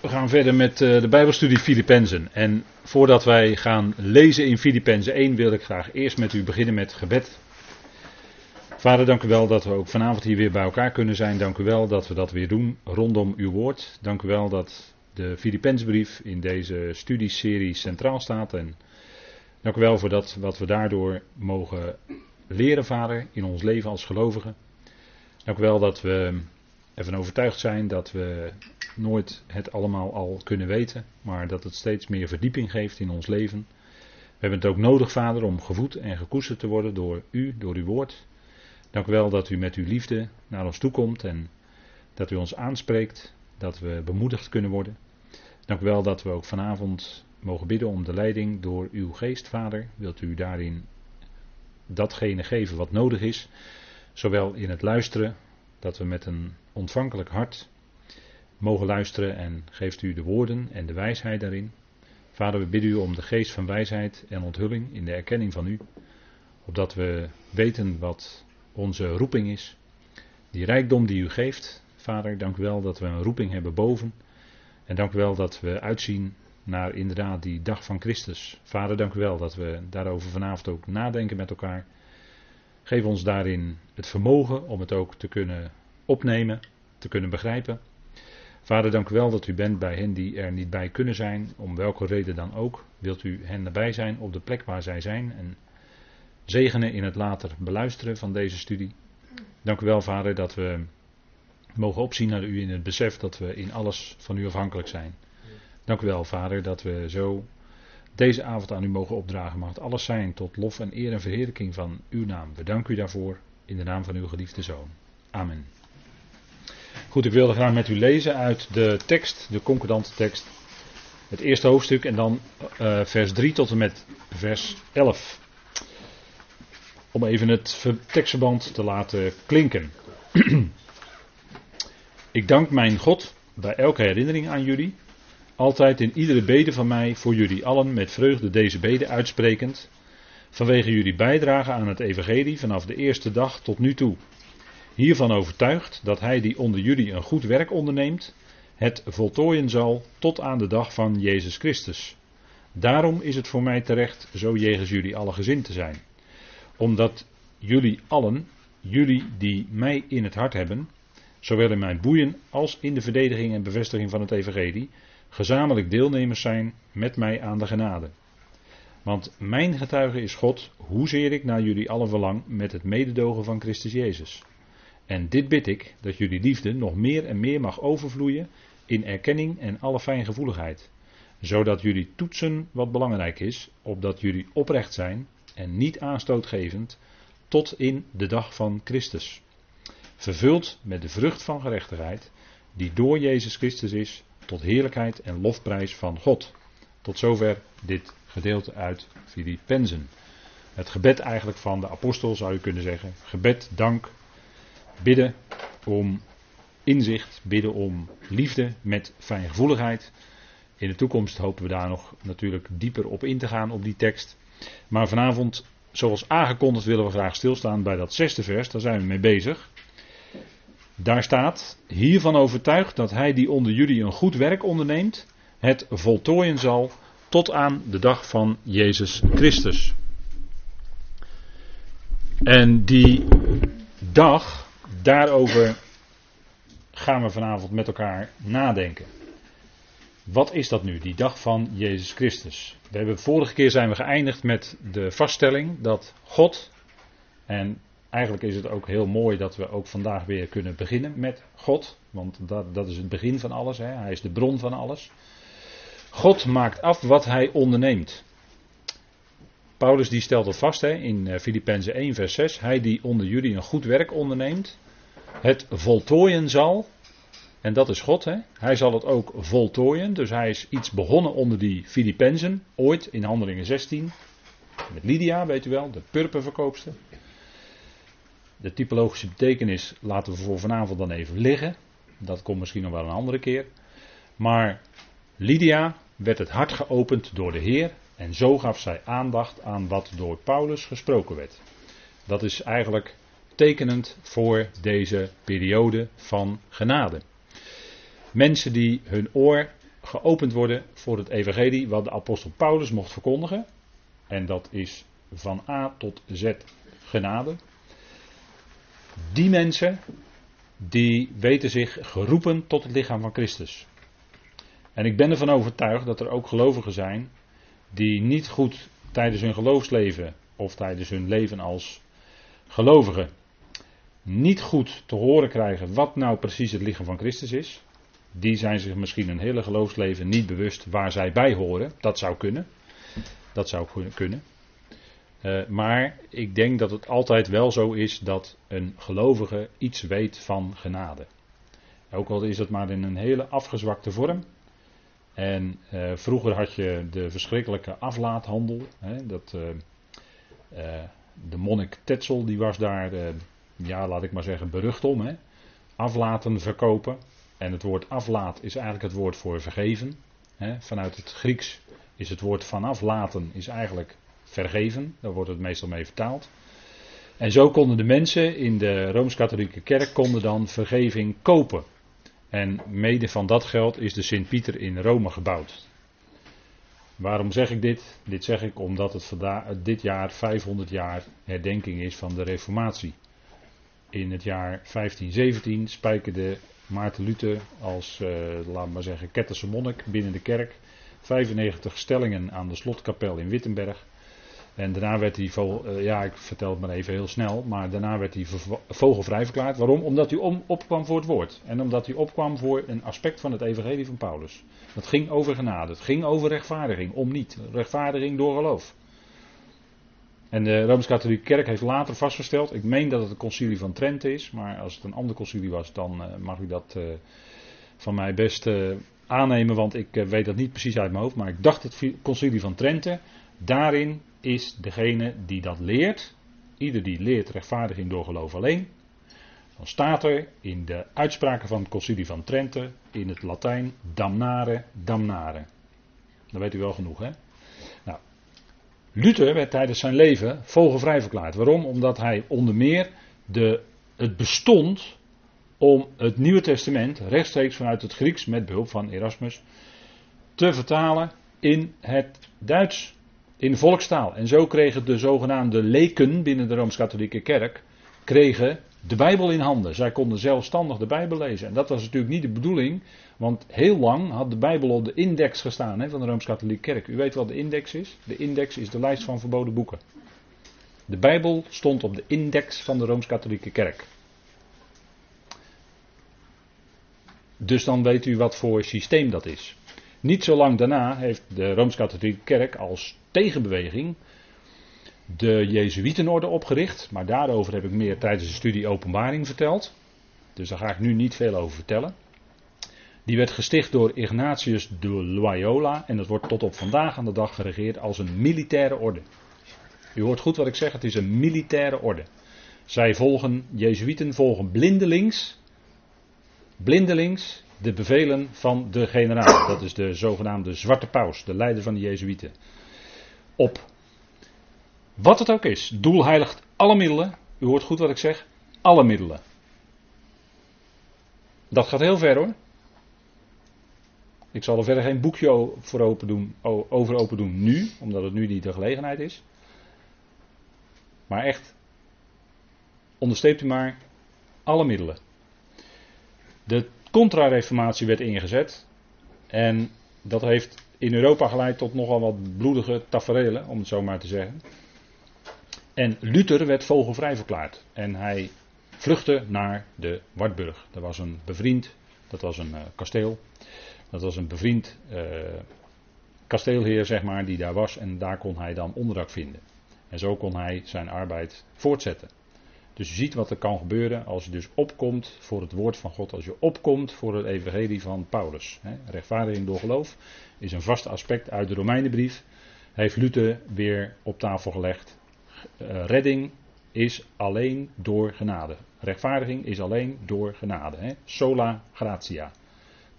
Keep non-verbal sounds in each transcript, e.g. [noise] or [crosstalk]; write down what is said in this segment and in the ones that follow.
We gaan verder met eh, de Bijbelstudie Filippenzen. En voordat wij gaan lezen in Filippenzen 1 wil ik graag eerst met u beginnen met gebed. Vader, dank u wel dat we ook vanavond hier weer bij elkaar kunnen zijn. Dank u wel dat we dat weer doen rondom uw woord. Dank u wel dat de Filippensbrief in deze studieserie centraal staat. En dank u wel voor dat wat we daardoor mogen leren, Vader, in ons leven als gelovigen. Dank u wel dat we ervan overtuigd zijn dat we nooit het allemaal al kunnen weten, maar dat het steeds meer verdieping geeft in ons leven. We hebben het ook nodig, Vader, om gevoed en gekoesterd te worden door U, door uw woord. Dank u wel dat u met uw liefde naar ons toekomt en dat u ons aanspreekt, dat we bemoedigd kunnen worden. Dank u wel dat we ook vanavond mogen bidden om de leiding door uw geest, Vader. Wilt u daarin datgene geven wat nodig is, zowel in het luisteren, dat we met een ontvankelijk hart mogen luisteren en geeft u de woorden en de wijsheid daarin. Vader, we bidden u om de geest van wijsheid en onthulling in de erkenning van u, opdat we weten wat onze roeping is. Die rijkdom die u geeft, Vader, dank u wel dat we een roeping hebben boven. En dank u wel dat we uitzien naar inderdaad die dag van Christus. Vader, dank u wel dat we daarover vanavond ook nadenken met elkaar. Geef ons daarin het vermogen om het ook te kunnen opnemen, te kunnen begrijpen. Vader, dank u wel dat u bent bij hen die er niet bij kunnen zijn, om welke reden dan ook. Wilt u hen erbij zijn op de plek waar zij zijn en zegenen in het later beluisteren van deze studie. Dank u wel, Vader, dat we mogen opzien naar u in het besef dat we in alles van u afhankelijk zijn. Dank u wel, Vader, dat we zo deze avond aan u mogen opdragen. Mag het alles zijn tot lof en eer en verheerlijking van uw naam. We danken u daarvoor in de naam van uw geliefde Zoon. Amen. Goed, ik wilde graag met u lezen uit de tekst, de concordante tekst. Het eerste hoofdstuk en dan uh, vers 3 tot en met vers 11. Om even het tekstverband te laten klinken. [clears throat] ik dank mijn God bij elke herinnering aan jullie. Altijd in iedere bede van mij voor jullie allen met vreugde deze bede uitsprekend. Vanwege jullie bijdrage aan het evangelie vanaf de eerste dag tot nu toe hiervan overtuigd dat hij die onder jullie een goed werk onderneemt, het voltooien zal tot aan de dag van Jezus Christus. Daarom is het voor mij terecht zo jegens jullie alle gezind te zijn. Omdat jullie allen, jullie die mij in het hart hebben, zowel in mijn boeien als in de verdediging en bevestiging van het evangelie, gezamenlijk deelnemers zijn met mij aan de genade. Want mijn getuige is God, hoezeer ik naar jullie allen verlang met het mededogen van Christus Jezus. En dit bid ik, dat jullie liefde nog meer en meer mag overvloeien in erkenning en alle fijngevoeligheid. Zodat jullie toetsen wat belangrijk is, opdat jullie oprecht zijn en niet aanstootgevend tot in de dag van Christus. Vervuld met de vrucht van gerechtigheid, die door Jezus Christus is, tot heerlijkheid en lofprijs van God. Tot zover dit gedeelte uit Filippenzen. Het gebed eigenlijk van de apostel zou je kunnen zeggen. Gebed, dank, Bidden om inzicht, bidden om liefde met fijngevoeligheid. In de toekomst hopen we daar nog natuurlijk dieper op in te gaan op die tekst. Maar vanavond, zoals aangekondigd, willen we graag stilstaan bij dat zesde vers. Daar zijn we mee bezig. Daar staat, hiervan overtuigd dat hij die onder jullie een goed werk onderneemt, het voltooien zal tot aan de dag van Jezus Christus. En die dag, Daarover gaan we vanavond met elkaar nadenken. Wat is dat nu, die dag van Jezus Christus? We hebben vorige keer zijn we geëindigd met de vaststelling dat God, en eigenlijk is het ook heel mooi dat we ook vandaag weer kunnen beginnen met God, want dat, dat is het begin van alles, hè? hij is de bron van alles. God maakt af wat hij onderneemt. Paulus die stelt dat vast hè, in Filippenzen 1 vers 6. Hij die onder jullie een goed werk onderneemt, het voltooien zal. En dat is God, hè? Hij zal het ook voltooien. Dus hij is iets begonnen onder die Filippenzen, ooit in Handelingen 16. Met Lydia, weet u wel, de purperverkoopster. De typologische betekenis laten we voor vanavond dan even liggen. Dat komt misschien nog wel een andere keer. Maar Lydia werd het hart geopend door de Heer. En zo gaf zij aandacht aan wat door Paulus gesproken werd. Dat is eigenlijk tekenend voor deze periode van genade. Mensen die hun oor geopend worden voor het evangelie wat de apostel Paulus mocht verkondigen. En dat is van A tot Z genade. Die mensen, die weten zich geroepen tot het lichaam van Christus. En ik ben ervan overtuigd dat er ook gelovigen zijn die niet goed tijdens hun geloofsleven of tijdens hun leven als gelovigen niet goed te horen krijgen wat nou precies het lichaam van Christus is. Die zijn zich misschien een hele geloofsleven niet bewust waar zij bij horen. Dat zou kunnen. Dat zou kunnen. Uh, maar ik denk dat het altijd wel zo is dat een gelovige iets weet van genade. Ook al is het maar in een hele afgezwakte vorm. En uh, vroeger had je de verschrikkelijke aflaathandel. Hè, dat, uh, de monnik Tetzel die was daar, ja laat ik maar zeggen, berucht om. Hè. Aflaten verkopen. En het woord aflaat is eigenlijk het woord voor vergeven. Hè. Vanuit het Grieks is het woord vanaf laten is eigenlijk vergeven. Daar wordt het meestal mee vertaald. En zo konden de mensen in de Rooms-Katholieke Kerk konden dan vergeving kopen. En mede van dat geld is de Sint-Pieter in Rome gebouwd. Waarom zeg ik dit? Dit zeg ik omdat het dit jaar 500 jaar herdenking is van de Reformatie. In het jaar 1517 spijkerde Maarten Luther als, uh, laat maar zeggen, ketterse monnik binnen de kerk 95 stellingen aan de slotkapel in Wittenberg. En daarna werd hij, eh, ja ik vertel het maar even heel snel, maar daarna werd hij vogelvrij verklaard. Waarom? Omdat hij om, opkwam voor het woord. En omdat hij opkwam voor een aspect van het evangelie van Paulus. Dat ging over genade, het ging over rechtvaardiging, om niet. Rechtvaardiging door geloof. En de Rooms-Katholieke Kerk heeft later vastgesteld, ik meen dat het de concilie van Trent is, maar als het een ander concilie was, dan uh, mag u dat uh, van mij best aannemen, want ik weet dat niet precies uit mijn hoofd, maar ik dacht het concilie van Trente, daarin is degene die dat leert. Ieder die leert rechtvaardiging door geloof alleen. Dan staat er in de uitspraken van het Concilie van Trente in het Latijn damnare, damnare. Dan weet u wel genoeg, hè? Luther werd tijdens zijn leven vogelvrij verklaard. Waarom? Omdat hij onder meer de, het bestond om het Nieuwe Testament rechtstreeks vanuit het Grieks met behulp van Erasmus te vertalen in het Duits in volkstaal. En zo kregen de zogenaamde leken binnen de Rooms-Katholieke Kerk kregen de Bijbel in handen. Zij konden zelfstandig de Bijbel lezen. En dat was natuurlijk niet de bedoeling, want heel lang had de Bijbel op de index gestaan hè, van de Rooms-Katholieke Kerk. U weet wat de index is? De index is de lijst van verboden boeken. De Bijbel stond op de index van de Rooms-Katholieke Kerk. Dus dan weet u wat voor systeem dat is. Niet zo lang daarna heeft de Rooms-Katholieke Kerk als tegenbeweging de Jezuïtenorde opgericht. Maar daarover heb ik meer tijdens de studie Openbaring verteld. Dus daar ga ik nu niet veel over vertellen. Die werd gesticht door Ignatius de Loyola en dat wordt tot op vandaag aan de dag geregeerd als een militaire orde. U hoort goed wat ik zeg, het is een militaire orde. Zij volgen, Jezuïten volgen blindelings, blindelings de bevelen van de generaal. Dat is de zogenaamde Zwarte Paus, de leider van de Jezuïeten. Op. Wat het ook is, doel heiligt alle middelen. U hoort goed wat ik zeg, alle middelen. Dat gaat heel ver hoor. Ik zal er verder geen boekje voor open doen, over open doen nu, omdat het nu niet de gelegenheid is. Maar echt, onderstreept u maar alle middelen. De contra-reformatie werd ingezet. En dat heeft in Europa geleid tot nogal wat bloedige taferelen, om het zo maar te zeggen. En Luther werd vogelvrij verklaard. En hij vluchtte naar de Wartburg. Dat was een bevriend, dat was een uh, kasteel. Dat was een bevriend uh, kasteelheer, zeg maar, die daar was. En daar kon hij dan onderdak vinden. En zo kon hij zijn arbeid voortzetten. Dus je ziet wat er kan gebeuren als je dus opkomt voor het woord van God, als je opkomt voor het evangelie van Paulus. Rechtvaardiging door geloof is een vast aspect uit de Romeinenbrief. Heeft Luther weer op tafel gelegd. Eh, redding is alleen door genade. Rechtvaardiging is alleen door genade. Sola gratia.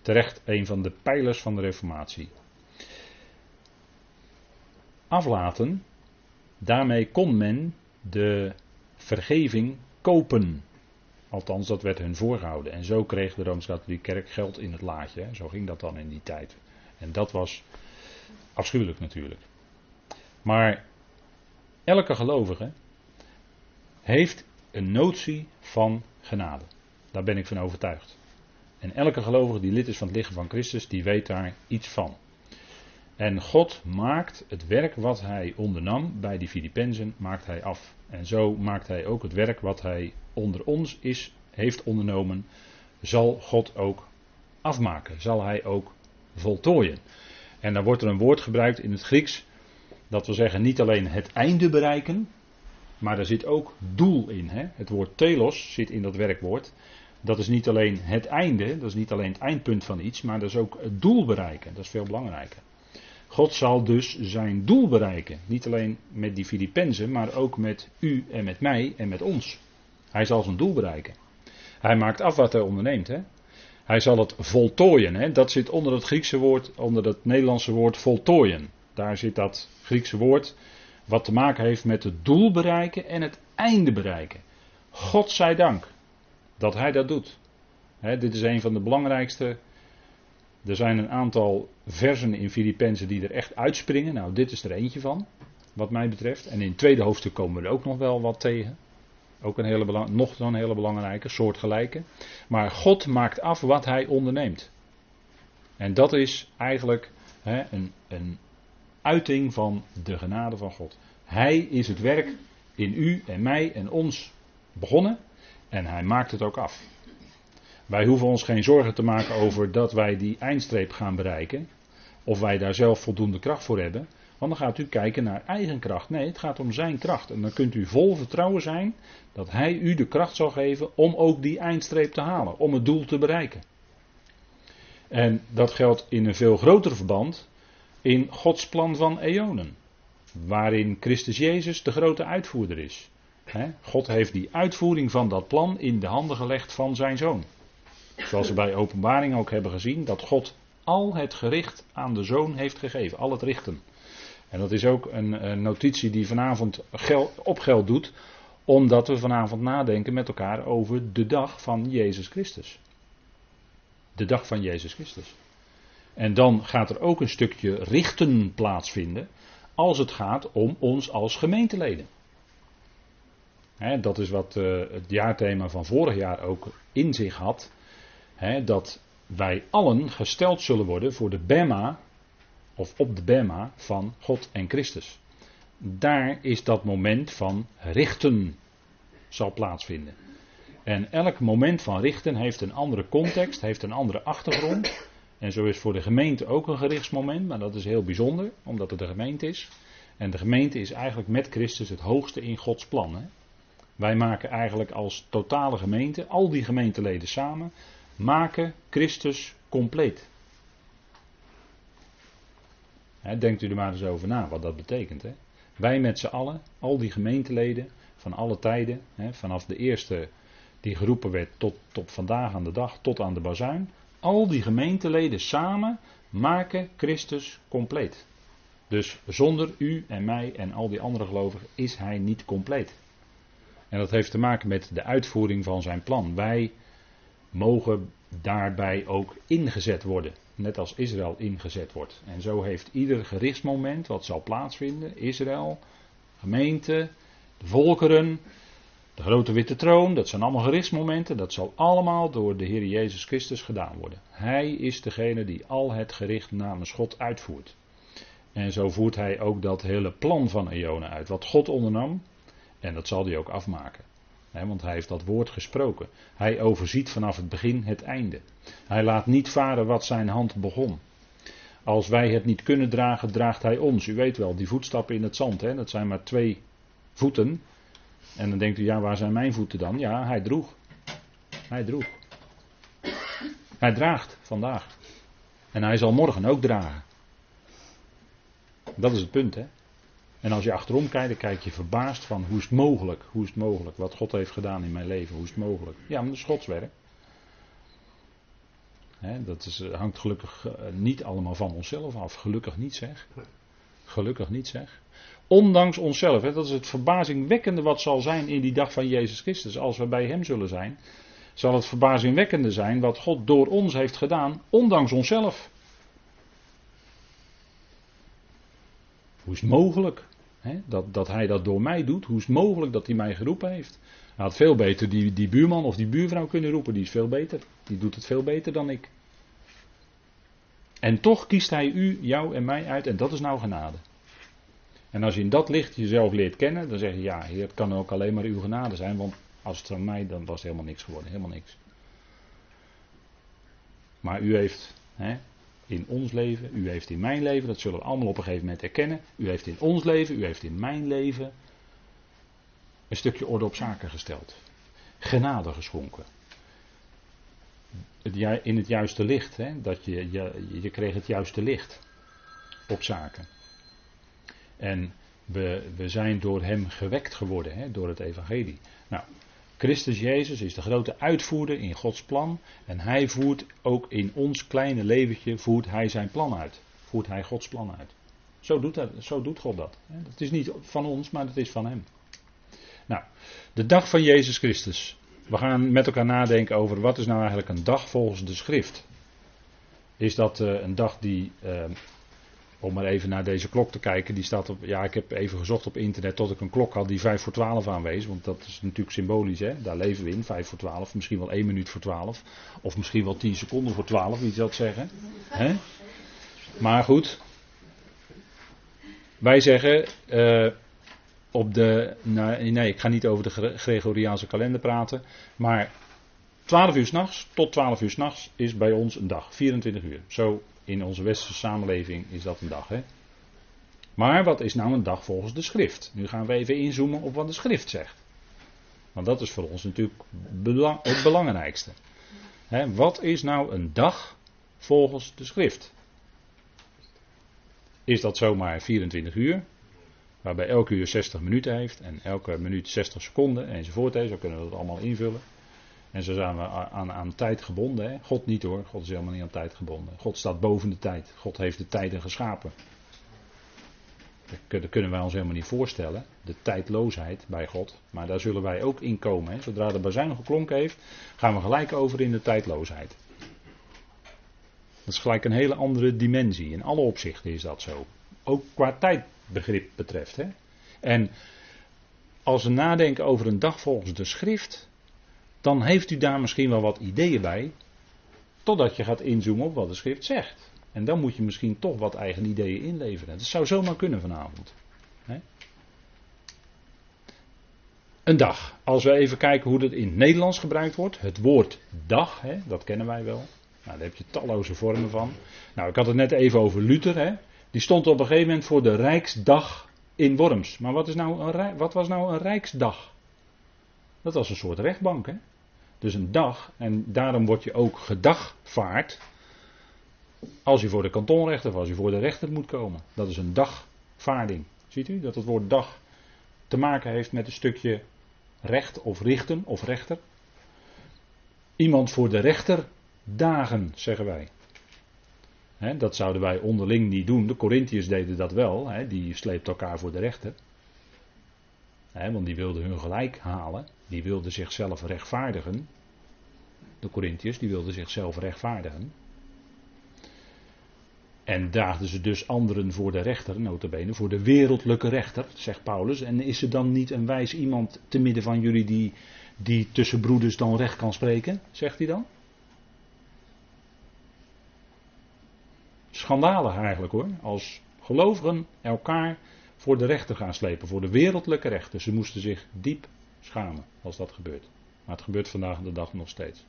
Terecht een van de pijlers van de Reformatie. Aflaten, daarmee kon men de vergeving kopen. Althans, dat werd hun voorgehouden. En zo kreeg de Rooms-Katholieke Kerk geld in het laadje. Zo ging dat dan in die tijd. En dat was afschuwelijk natuurlijk. Maar elke gelovige heeft een notie van genade. Daar ben ik van overtuigd. En elke gelovige die lid is van het lichaam van Christus, die weet daar iets van. En God maakt het werk wat hij ondernam bij die Filippenzen, maakt hij af. En zo maakt hij ook het werk wat hij onder ons is, heeft ondernomen, zal God ook afmaken. Zal hij ook voltooien. En dan wordt er een woord gebruikt in het Grieks, dat wil zeggen niet alleen het einde bereiken, maar er zit ook doel in. Hè? Het woord telos zit in dat werkwoord. Dat is niet alleen het einde, dat is niet alleen het eindpunt van iets, maar dat is ook het doel bereiken. Dat is veel belangrijker. God zal dus zijn doel bereiken. Niet alleen met die Filippenzen, maar ook met u en met mij en met ons. Hij zal zijn doel bereiken. Hij maakt af wat hij onderneemt. Hè? Hij zal het voltooien. Hè? Dat zit onder het Griekse woord, onder het Nederlandse woord voltooien. Daar zit dat Griekse woord wat te maken heeft met het doel bereiken en het einde bereiken. God zij dank dat hij dat doet. dit is een van de belangrijkste. Er zijn een aantal versen in Filippenzen die er echt uitspringen. Nou, dit is er eentje van, wat mij betreft. En in het tweede hoofdstuk komen we er ook nog wel wat tegen. Ook een hele nog een hele belangrijke, soortgelijke. Maar God maakt af wat hij onderneemt. En dat is eigenlijk een, een uiting van de genade van God. Hij is het werk in u en mij en ons begonnen en hij maakt het ook af. Wij hoeven ons geen zorgen te maken over dat wij die eindstreep gaan bereiken. Of wij daar zelf voldoende kracht voor hebben. Want dan gaat u kijken naar eigen kracht. Nee, het gaat om zijn kracht. En dan kunt u vol vertrouwen zijn dat hij u de kracht zal geven om ook die eindstreep te halen. Om het doel te bereiken. En dat geldt in een veel groter verband in Gods plan van eonen. Waarin Christus Jezus de grote uitvoerder is. God heeft die uitvoering van dat plan in de handen gelegd van zijn zoon. Zoals we bij openbaring ook hebben gezien, dat God al het gericht aan de zoon heeft gegeven, al het richten. En dat is ook een, notitie die vanavond op geld doet, omdat we vanavond nadenken met elkaar over de dag van Jezus Christus. De dag van Jezus Christus. En dan gaat er ook een stukje richten plaatsvinden als het gaat om ons als gemeenteleden. dat is wat uh, het jaarthema van vorig jaar ook in zich had. dat wij allen gesteld zullen worden voor de Bema, of op de Bema van God en Christus. Daar is dat moment van richten zal plaatsvinden. En elk moment van richten heeft een andere context, heeft een andere achtergrond. En zo is voor de gemeente ook een gerichtsmoment, maar dat is heel bijzonder, omdat het de gemeente is. En de gemeente is eigenlijk met Christus het hoogste in Gods plan. Hè? Wij maken eigenlijk als totale gemeente, al die gemeenteleden samen, maken Christus compleet. denkt u er maar eens over na wat dat betekent. Hè? Wij met z'n allen, al die gemeenteleden van alle tijden, vanaf de eerste die geroepen werd tot, tot vandaag aan de dag, tot aan de bazuin, al die gemeenteleden samen maken Christus compleet. Dus zonder u en mij en al die andere gelovigen is hij niet compleet. En dat heeft te maken met de uitvoering van zijn plan. Wij mogen daarbij ook ingezet worden. Net als Israël ingezet wordt. En zo heeft ieder gerichtsmoment wat zal plaatsvinden, Israël, gemeente, de volkeren, de grote witte troon, dat zijn allemaal gerichtsmomenten. Dat zal allemaal door de Heer Jezus Christus gedaan worden. Hij is degene die al het gericht namens God uitvoert. En zo voert hij ook dat hele plan van Eonen uit. Wat God ondernam. En dat zal hij ook afmaken. want hij heeft dat woord gesproken. Hij overziet vanaf het begin het einde. Hij laat niet varen wat zijn hand begon. Als wij het niet kunnen dragen, draagt hij ons. U weet wel, die voetstappen in het zand, dat zijn maar twee voeten. En dan denkt u, ja, waar zijn mijn voeten dan? Ja, hij droeg. Hij droeg. Hij draagt vandaag. En hij zal morgen ook dragen. Dat is het punt, hè. En als je achterom kijkt, dan kijk je verbaasd van hoe is het mogelijk? Hoe is het mogelijk? Wat God heeft gedaan in mijn leven, hoe is het mogelijk? Ja, maar dat is Gods werk. dat is, eh, hangt gelukkig eh, niet allemaal van onszelf af. Gelukkig niet zeg. Gelukkig niet zeg. Ondanks onszelf. Hè, dat is het verbazingwekkende wat zal zijn in die dag van Jezus Christus. Als we bij Hem zullen zijn. Zal het verbazingwekkende zijn wat God door ons heeft gedaan. Ondanks onszelf. Hoe is het mogelijk hè, dat, dat Hij dat door mij doet? Hoe is het mogelijk dat Hij mij geroepen heeft? Hij had veel beter die, die buurman of die buurvrouw kunnen roepen. Die is veel beter. Die doet het veel beter dan ik. En toch kiest hij u, jou en mij uit. En dat is nou genade. En als je in dat licht jezelf leert kennen, dan zeg je ja, Heer, het kan ook alleen maar uw genade zijn. Want als het van mij, dan was het helemaal niks geworden. Helemaal niks. Maar u heeft hè, in ons leven, u heeft in mijn leven, dat zullen we allemaal op een gegeven moment erkennen. U heeft in ons leven, u heeft in mijn leven een stukje orde op zaken gesteld. Genade geschonken. in het juiste licht, hè, dat je, je kreeg het juiste licht op zaken. En we, we zijn door hem gewekt geworden, hè, door het evangelie. Nou, Christus Jezus is de grote uitvoerder in Gods plan. En hij voert ook in ons kleine leventje, voert hij zijn plan uit. Voert hij Gods plan uit. Zo doet, dat, zo doet God dat. Het is niet van ons, maar het is van hem. Nou, de dag van Jezus Christus. We gaan met elkaar nadenken over wat is nou eigenlijk een dag volgens de schrift. Is dat uh, een dag die, uh, om maar even naar deze klok te kijken, die staat op, ja ik heb even gezocht op internet tot ik een klok had die 5 voor 12 aanwees, want dat is natuurlijk symbolisch hè, daar leven we in, 5 voor 12, misschien wel 1 minuut voor 12, of misschien wel 10 seconden voor 12, wie zou dat zeggen. Hè? Maar goed, wij zeggen, uh, op de. Nou, nee, ik ga niet over de Gregoriaanse kalender praten. Maar 12 uur s'nachts tot 12 uur s'nachts is bij ons een dag. 24 uur. Zo in onze westerse samenleving is dat een dag. Hè? Maar wat is nou een dag volgens de schrift? Nu gaan we even inzoomen op wat de schrift zegt. Want dat is voor ons natuurlijk het belangrijkste. Wat is nou een dag volgens de schrift? Is dat zomaar 24 uur? Waarbij elke uur 60 minuten heeft en elke minuut 60 seconden enzovoort. Zo kunnen we dat allemaal invullen. En zo zijn we aan, tijd gebonden. Hè? God niet hoor, God is helemaal niet aan tijd gebonden. God staat boven de tijd. God heeft de tijden geschapen. Dat kunnen wij ons helemaal niet voorstellen. De tijdloosheid bij God. Maar daar zullen wij ook in komen. Hè? Zodra de bazuin geklonken heeft, gaan we gelijk over in de tijdloosheid. Dat is gelijk een hele andere dimensie. In alle opzichten is dat zo. Ook qua tijd begrip betreft. Hè? En als we nadenken over een dag volgens de schrift, dan heeft u daar misschien wel wat ideeën bij, totdat je gaat inzoomen op wat de schrift zegt. En dan moet je misschien toch wat eigen ideeën inleveren. Dat zou zomaar kunnen vanavond. Een dag. Als we even kijken hoe dat in het Nederlands gebruikt wordt. Het woord dag, dat kennen wij wel. Nou, daar heb je talloze vormen van. Nou, ik had het net even over Luther. Hè. Die stond op een gegeven moment voor de Rijksdag in Worms. Maar wat, is nou een, wat was nou een Rijksdag? Dat was een soort rechtbank, hè? Dus een dag, en daarom word je ook gedagvaard. Als je voor de kantonrechter of als je voor de rechter moet komen. Dat is een dagvaarding. Ziet u dat het woord dag te maken heeft met een stukje recht of richten of rechter? Iemand voor de rechter dagen, zeggen wij dat zouden wij onderling niet doen. De Corinthiërs deden dat wel. die sleept elkaar voor de rechter. Want die wilden hun gelijk halen. Die wilden zichzelf rechtvaardigen. De Corinthiërs die wilden zichzelf rechtvaardigen. En daagden ze dus anderen voor de rechter, notabene, voor de wereldlijke rechter, zegt Paulus. En is er dan niet een wijs iemand te midden van jullie die, die tussen broeders dan recht kan spreken, zegt hij dan? schandalig eigenlijk hoor. Als gelovigen elkaar voor de rechter gaan slepen, voor de wereldlijke rechter. Ze moesten zich diep schamen als dat gebeurt. Maar het gebeurt vandaag de dag nog steeds.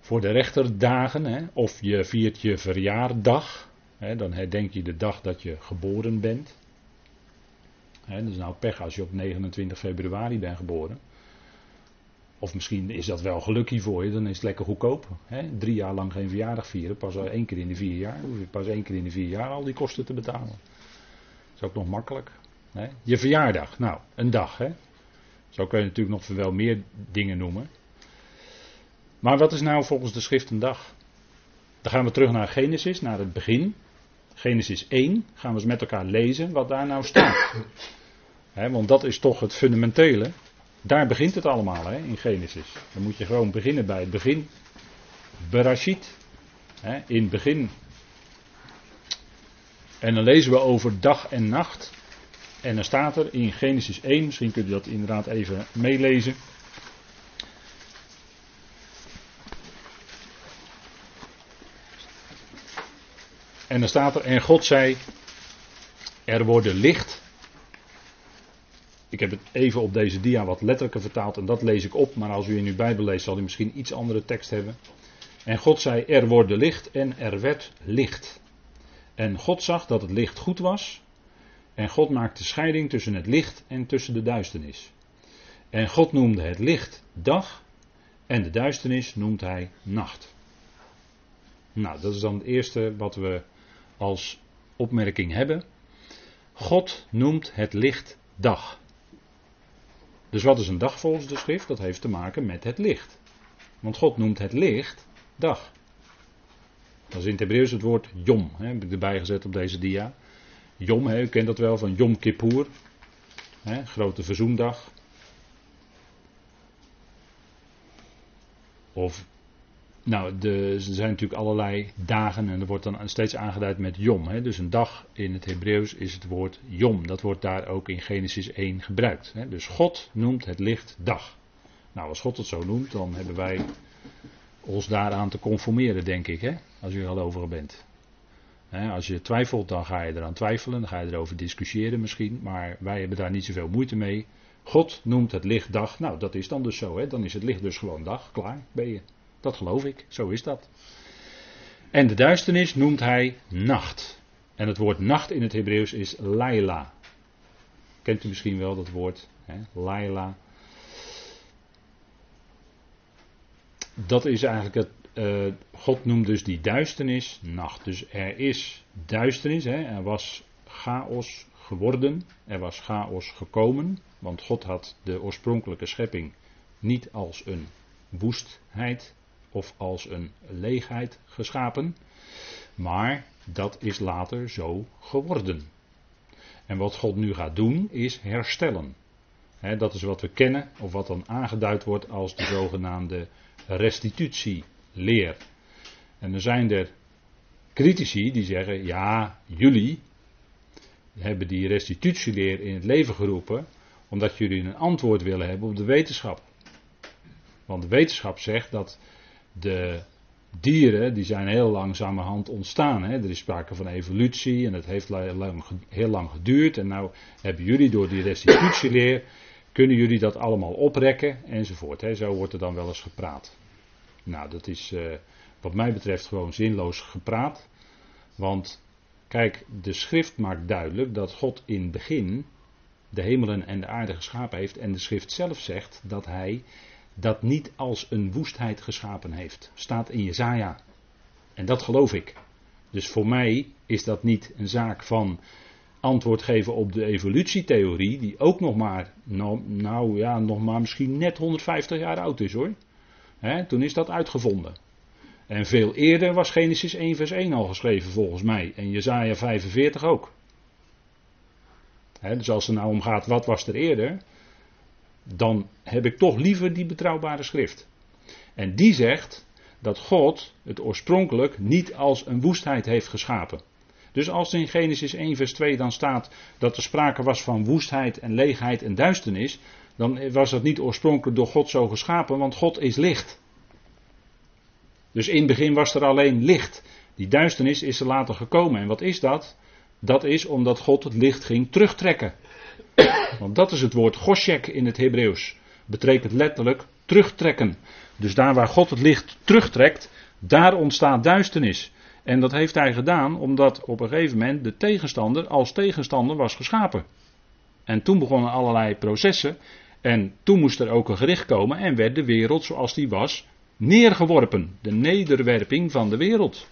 Voor de rechterdagen, hè, of je viert je verjaardag, hè, dan herdenk je de dag dat je geboren bent. Hè, dat is nou pech als je op 29 februari bent geboren. Of misschien is dat wel gelukkig voor je, dan is het lekker goedkoop. Hè? Drie jaar lang geen verjaardag vieren, pas één keer in de vier jaar. Hoef je pas één keer in de vier jaar al die kosten te betalen. Is ook nog makkelijk. Hè? Je verjaardag, nou, een dag. Hè? Zo kun je natuurlijk nog wel meer dingen noemen. Maar wat is nou volgens de schrift een dag? Dan gaan we terug naar Genesis, naar het begin. Genesis 1 gaan we eens met elkaar lezen wat daar nou staat. want dat is toch het fundamentele. Daar begint het allemaal in Genesis. Dan moet je gewoon beginnen bij het begin. Berashit. in het begin. En dan lezen we over dag en nacht. En dan staat er in Genesis 1, misschien kunt u dat inderdaad even meelezen. En dan staat er, en God zei, er worden licht. Ik heb het even op deze dia wat letterlijker vertaald en dat lees ik op, maar als u in uw Bijbel leest zal u misschien iets andere tekst hebben. En God zei, er worden licht en er werd licht. En God zag dat het licht goed was. En God maakte scheiding tussen het licht en tussen de duisternis. En God noemde het licht dag en de duisternis noemt hij nacht. Nou, dat is dan het eerste wat we als opmerking hebben. God noemt het licht dag. Dus wat is een dag volgens de schrift? Dat heeft te maken met het licht. Want God noemt het licht dag. Dat is in het Hebreeuws het woord Jom, hè, heb ik erbij gezet op deze dia. Jom, hè, u kent dat wel van Jom Kippur, hè, grote verzoendag. Of nou, er zijn natuurlijk allerlei dagen en er wordt dan steeds aangeduid met Jom. Hè? Dus een dag in het Hebreeuws is het woord Jom. Dat wordt daar ook in Genesis 1 gebruikt. Hè? Dus God noemt het licht dag. Nou, als God het zo noemt, dan hebben wij ons daaraan te conformeren, denk ik, hè? als u gelovige bent. Als je twijfelt, dan ga je eraan twijfelen, dan ga je erover discussiëren misschien, maar wij hebben daar niet zoveel moeite mee. God noemt het licht dag. Nou, dat is dan dus zo, hè? dan is het licht dus gewoon dag, klaar ben je. Dat geloof ik, zo is dat. En de duisternis noemt hij nacht. En het woord nacht in het Hebreeuws is Laila. Kent u misschien wel dat woord? Laila. Dat is eigenlijk het. Uh, God noemt dus die duisternis nacht. Dus er is duisternis, hè? er was chaos geworden, er was chaos gekomen, want God had de oorspronkelijke schepping niet als een woestheid of als een leegheid geschapen. Maar dat is later zo geworden. En wat God nu gaat doen is herstellen. dat is wat we kennen, of wat dan aangeduid wordt als de zogenaamde restitutieleer. En er zijn er critici die zeggen: ja, jullie hebben die restitutieleer in het leven geroepen omdat jullie een antwoord willen hebben op de wetenschap. Want de wetenschap zegt dat de dieren die zijn heel langzamerhand ontstaan. Hè. Er is sprake van evolutie en het heeft heel lang geduurd. En nou hebben jullie door die restitutieleer, kunnen jullie dat allemaal oprekken enzovoort. Hè. Zo wordt er dan wel eens gepraat. Nou, dat is uh, wat mij betreft gewoon zinloos gepraat. Want kijk, de schrift maakt duidelijk dat God in het begin de hemelen en de aarde geschapen heeft. En de schrift zelf zegt dat hij dat niet als een woestheid geschapen heeft. Staat in Jezaja. En dat geloof ik. Dus voor mij is dat niet een zaak van antwoord geven op de evolutietheorie, die ook nog maar, nou, nou ja, nog maar misschien net 150 jaar oud is hoor. toen is dat uitgevonden. En veel eerder was Genesis 1 vers 1 al geschreven volgens mij. En Jezaja 45 ook. dus als het nou om gaat, wat was er eerder? dan heb ik toch liever die betrouwbare schrift. En die zegt dat God het oorspronkelijk niet als een woestheid heeft geschapen. Dus als in Genesis 1 vers 2 dan staat dat er sprake was van woestheid en leegheid en duisternis, dan was dat niet oorspronkelijk door God zo geschapen, want God is licht. Dus in het begin was er alleen licht. Die duisternis is er later gekomen. En wat is dat? Dat is omdat God het licht ging terugtrekken. Want dat is het woord goshek in het Hebreeuws. Betekent letterlijk terugtrekken. Dus daar waar God het licht terugtrekt, daar ontstaat duisternis. En dat heeft hij gedaan omdat op een gegeven moment de tegenstander als tegenstander was geschapen. En toen begonnen allerlei processen. En toen moest er ook een gericht komen en werd de wereld zoals die was neergeworpen. De nederwerping van de wereld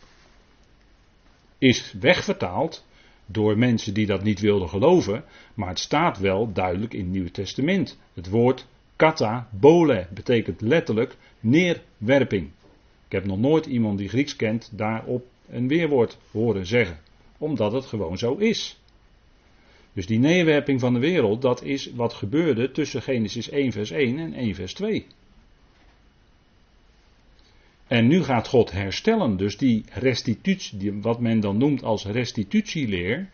is wegvertaald door mensen die dat niet wilden geloven, maar het staat wel duidelijk in het Nieuwe Testament. Het woord kata bole betekent letterlijk neerwerping. Ik heb nog nooit iemand die Grieks kent daarop een weerwoord horen zeggen. omdat het gewoon zo is. Dus die neerwerping van de wereld, dat is wat gebeurde tussen Genesis 1 vers 1 en 1 vers 2. En nu gaat God herstellen. Dus die restitutie, wat men dan noemt als restitutieleer,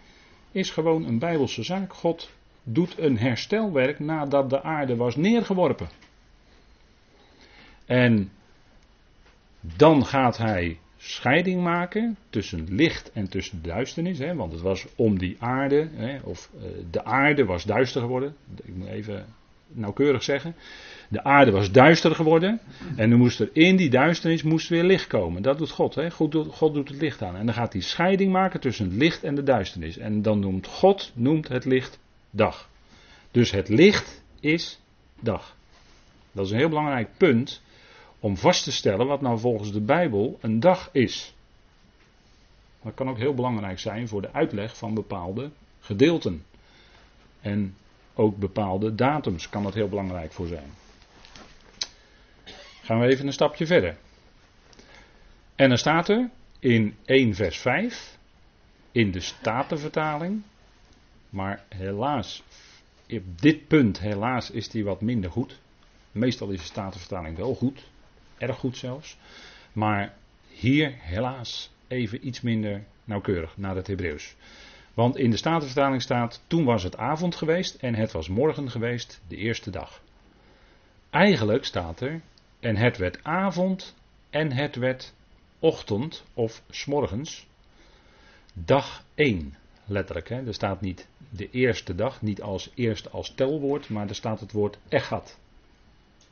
is gewoon een bijbelse zaak. God doet een herstelwerk nadat de aarde was neergeworpen. En dan gaat hij scheiding maken tussen licht en tussen duisternis. Hè, want het was om die aarde, hè, of uh, de aarde was duister geworden. Ik moet even nauwkeurig zeggen. De aarde was duister geworden. En nu moest er in die duisternis moest weer licht komen. Dat doet God. Hè? God, doet, God doet het licht aan. En dan gaat hij scheiding maken tussen het licht en de duisternis. En dan noemt God noemt het licht dag. Dus het licht is dag. Dat is een heel belangrijk punt om vast te stellen wat nou volgens de Bijbel een dag is. Dat kan ook heel belangrijk zijn voor de uitleg van bepaalde gedeelten. En ook bepaalde datums kan dat heel belangrijk voor zijn. Gaan we even een stapje verder. En dan staat er in 1 vers 5, in de Statenvertaling, maar helaas, op dit punt helaas is die wat minder goed. Meestal is de Statenvertaling wel goed, erg goed zelfs. Maar hier helaas even iets minder nauwkeurig naar het Hebreeuws. Want in de Statenvertaling staat: Toen was het avond geweest en het was morgen geweest, de eerste dag. Eigenlijk staat er: En het werd avond en het werd ochtend of smorgens, dag 1. Letterlijk, hè? er staat niet de eerste dag, niet als eerste als telwoord, maar er staat het woord echat.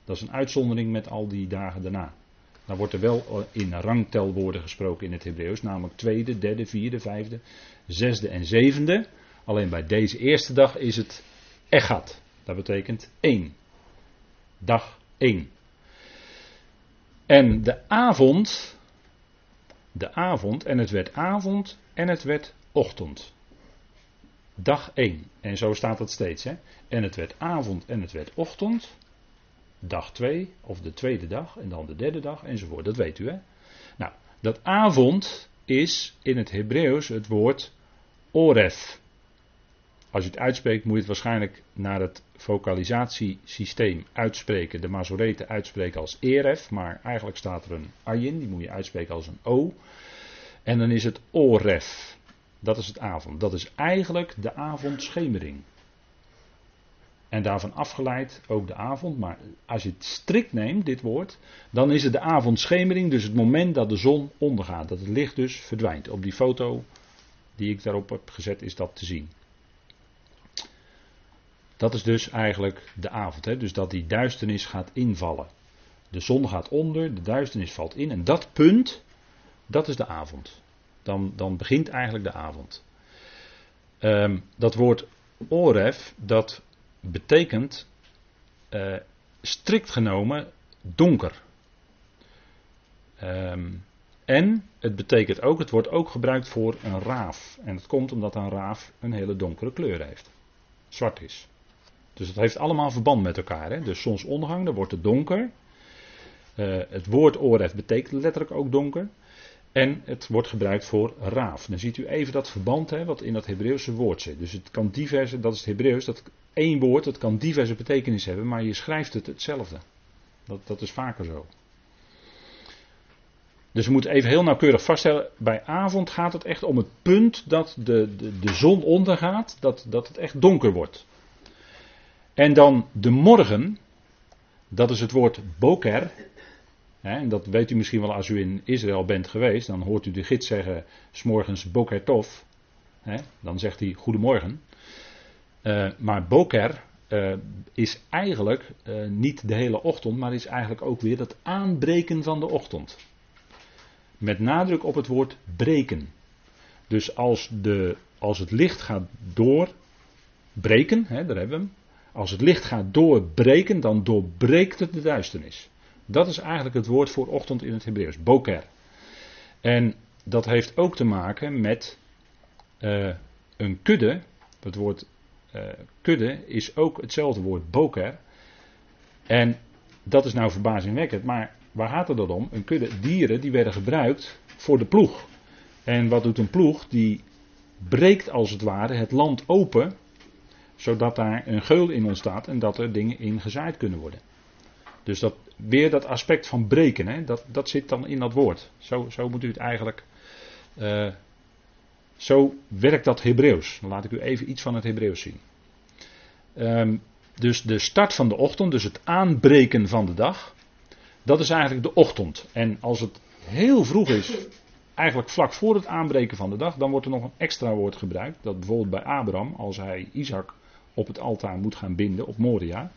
Dat is een uitzondering met al die dagen daarna. Dan wordt er wel in rangtelwoorden gesproken in het Hebreeuws, namelijk tweede, derde, vierde, vijfde, zesde en zevende. Alleen bij deze eerste dag is het echat. Dat betekent één. Dag één. En de avond, de avond, en het werd avond en het werd ochtend. Dag 1. En zo staat het steeds. Hè? En het werd avond en het werd ochtend dag 2 of de tweede dag en dan de derde dag enzovoort. Dat weet u hè. Nou, dat avond is in het Hebreeuws het woord oref. Als je het uitspreekt moet je het waarschijnlijk naar het vocalisatiesysteem uitspreken. De Mazoreten uitspreken als eref, maar eigenlijk staat er een ayin, die moet je uitspreken als een o. En dan is het oref. Dat is het avond. Dat is eigenlijk de avondschemering. En daarvan afgeleid ook de avond. Maar als je het strikt neemt, dit woord, dan is het de avondschemering, dus het moment dat de zon ondergaat. Dat het licht dus verdwijnt. Op die foto die ik daarop heb gezet, is dat te zien. Dat is dus eigenlijk de avond. Hè? Dus dat die duisternis gaat invallen. De zon gaat onder, de duisternis valt in. En dat punt, dat is de avond. Dan, dan begint eigenlijk de avond. Um, dat woord oref, dat betekent uh, strikt genomen donker. Um, en het betekent ook, het wordt ook gebruikt voor een raaf. En dat komt omdat een raaf een hele donkere kleur heeft. Zwart is. Dus het heeft allemaal verband met elkaar. Hè? Dus zonsondergang, dan wordt het donker. Uh, het woord ooref betekent letterlijk ook donker. En het wordt gebruikt voor raaf. Dan ziet u even dat verband hè, wat in dat Hebreeuwse woord zit. Dus het kan diverse, dat is het Hebreeuws, dat één woord, dat kan diverse betekenissen hebben, maar je schrijft het hetzelfde. Dat, dat is vaker zo. Dus we moeten even heel nauwkeurig vaststellen, bij avond gaat het echt om het punt dat de, de, de zon ondergaat, dat, dat het echt donker wordt. En dan de morgen, dat is het woord boker, en dat weet u misschien wel als u in Israël bent geweest. Dan hoort u de gids zeggen, s'morgens boker tov. dan zegt hij goedemorgen. Uh, maar boker uh, is eigenlijk uh, niet de hele ochtend, maar is eigenlijk ook weer het aanbreken van de ochtend. Met nadruk op het woord breken. Dus als, de, als het licht gaat doorbreken, hè, daar hebben we hem. Als het licht gaat doorbreken, dan doorbreekt het de duisternis. Dat is eigenlijk het woord voor ochtend in het Hebreeuws, boker. En dat heeft ook te maken met een kudde. Het woord kudde is ook hetzelfde woord boker. En dat is nou verbazingwekkend, maar waar gaat het dan om? Een kudde dieren die werden gebruikt voor de ploeg. En wat doet een ploeg? Die breekt als het ware het land open, zodat daar een geul in ontstaat en dat er dingen in gezaaid kunnen worden. Dus dat, weer dat aspect van breken, hè, dat, dat zit dan in dat woord. Zo, zo moet u het eigenlijk. Uh, zo werkt dat Hebreeuws. Dan laat ik u even iets van het Hebreeuws zien. Um, dus de start van de ochtend, dus het aanbreken van de dag, dat is eigenlijk de ochtend. En als het heel vroeg is, eigenlijk vlak voor het aanbreken van de dag, dan wordt er nog een extra woord gebruikt. Dat bijvoorbeeld bij Abraham, als hij Isaac op het altaar moet gaan binden op Moria,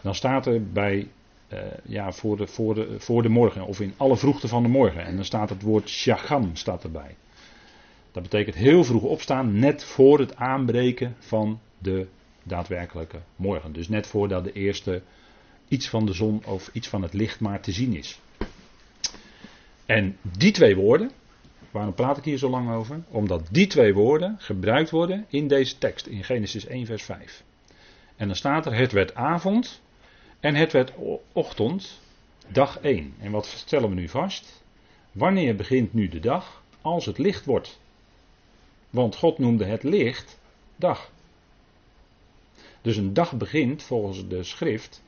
dan staat er bij, uh, ja, voor de, voor, de, voor de morgen, of in alle vroegte van de morgen. En dan staat het woord shagam staat erbij. Dat betekent heel vroeg opstaan, net voor het aanbreken van de daadwerkelijke morgen. Dus net voordat de eerste iets van de zon of iets van het licht maar te zien is. En die twee woorden, waarom praat ik hier zo lang over? Omdat die twee woorden gebruikt worden in deze tekst, in Genesis 1, vers 5. En dan staat er: Het werd avond en het werd ochtend, dag 1. En wat stellen we nu vast? Wanneer begint nu de dag? Als het licht wordt. Want God noemde het licht dag. Dus een dag begint volgens de schrift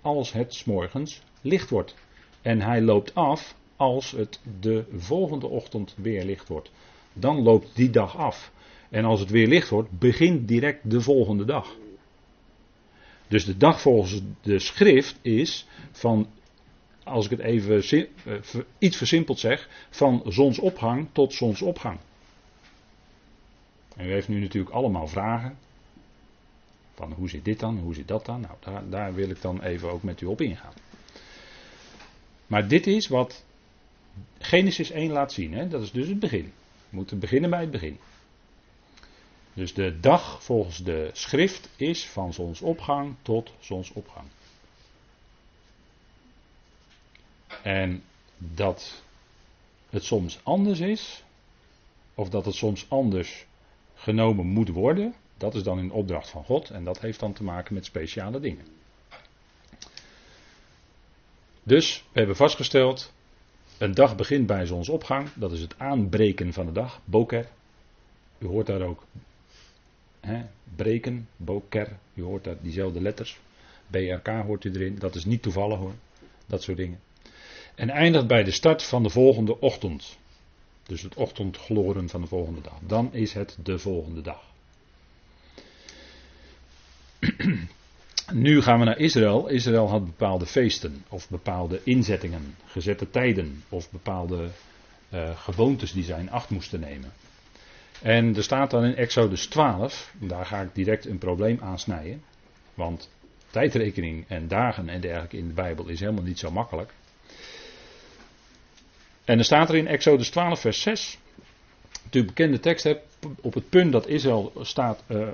als het s'morgens licht wordt. En hij loopt af als het de volgende ochtend weer licht wordt. Dan loopt die dag af. En als het weer licht wordt, begint direct de volgende dag. Dus de dag volgens de schrift is van, als ik het even eh, iets versimpeld zeg, van zonsopgang tot zonsopgang. En u heeft nu natuurlijk allemaal vragen. Van hoe zit dit dan, hoe zit dat dan? Nou, daar, daar wil ik dan even ook met u op ingaan. Maar dit is wat Genesis 1 laat zien. Hè? Dat is dus het begin. We moeten beginnen bij het begin. Dus de dag volgens de schrift is van zonsopgang tot zonsopgang. En dat het soms anders is, of dat het soms anders genomen moet worden, dat is dan in opdracht van God en dat heeft dan te maken met speciale dingen. Dus we hebben vastgesteld, een dag begint bij zonsopgang, dat is het aanbreken van de dag, boker. U hoort daar ook hè, breken, boker, u hoort daar diezelfde letters. BRK hoort u erin, dat is niet toevallig hoor, dat soort dingen. En eindigt bij de start van de volgende ochtend. Dus het ochtendgloren van de volgende dag. Dan is het de volgende dag. [clears throat] nu gaan we naar Israël. Israël had bepaalde feesten of bepaalde inzettingen, gezette tijden of bepaalde uh, gewoontes die zij in acht moesten nemen. En er staat dan in Exodus 12, daar ga ik direct een probleem aansnijden, want tijdrekening en dagen en dergelijke in de Bijbel is helemaal niet zo makkelijk. En er staat er in Exodus 12, vers 6. De bekende tekst hebt op het punt dat Israël staat, uh,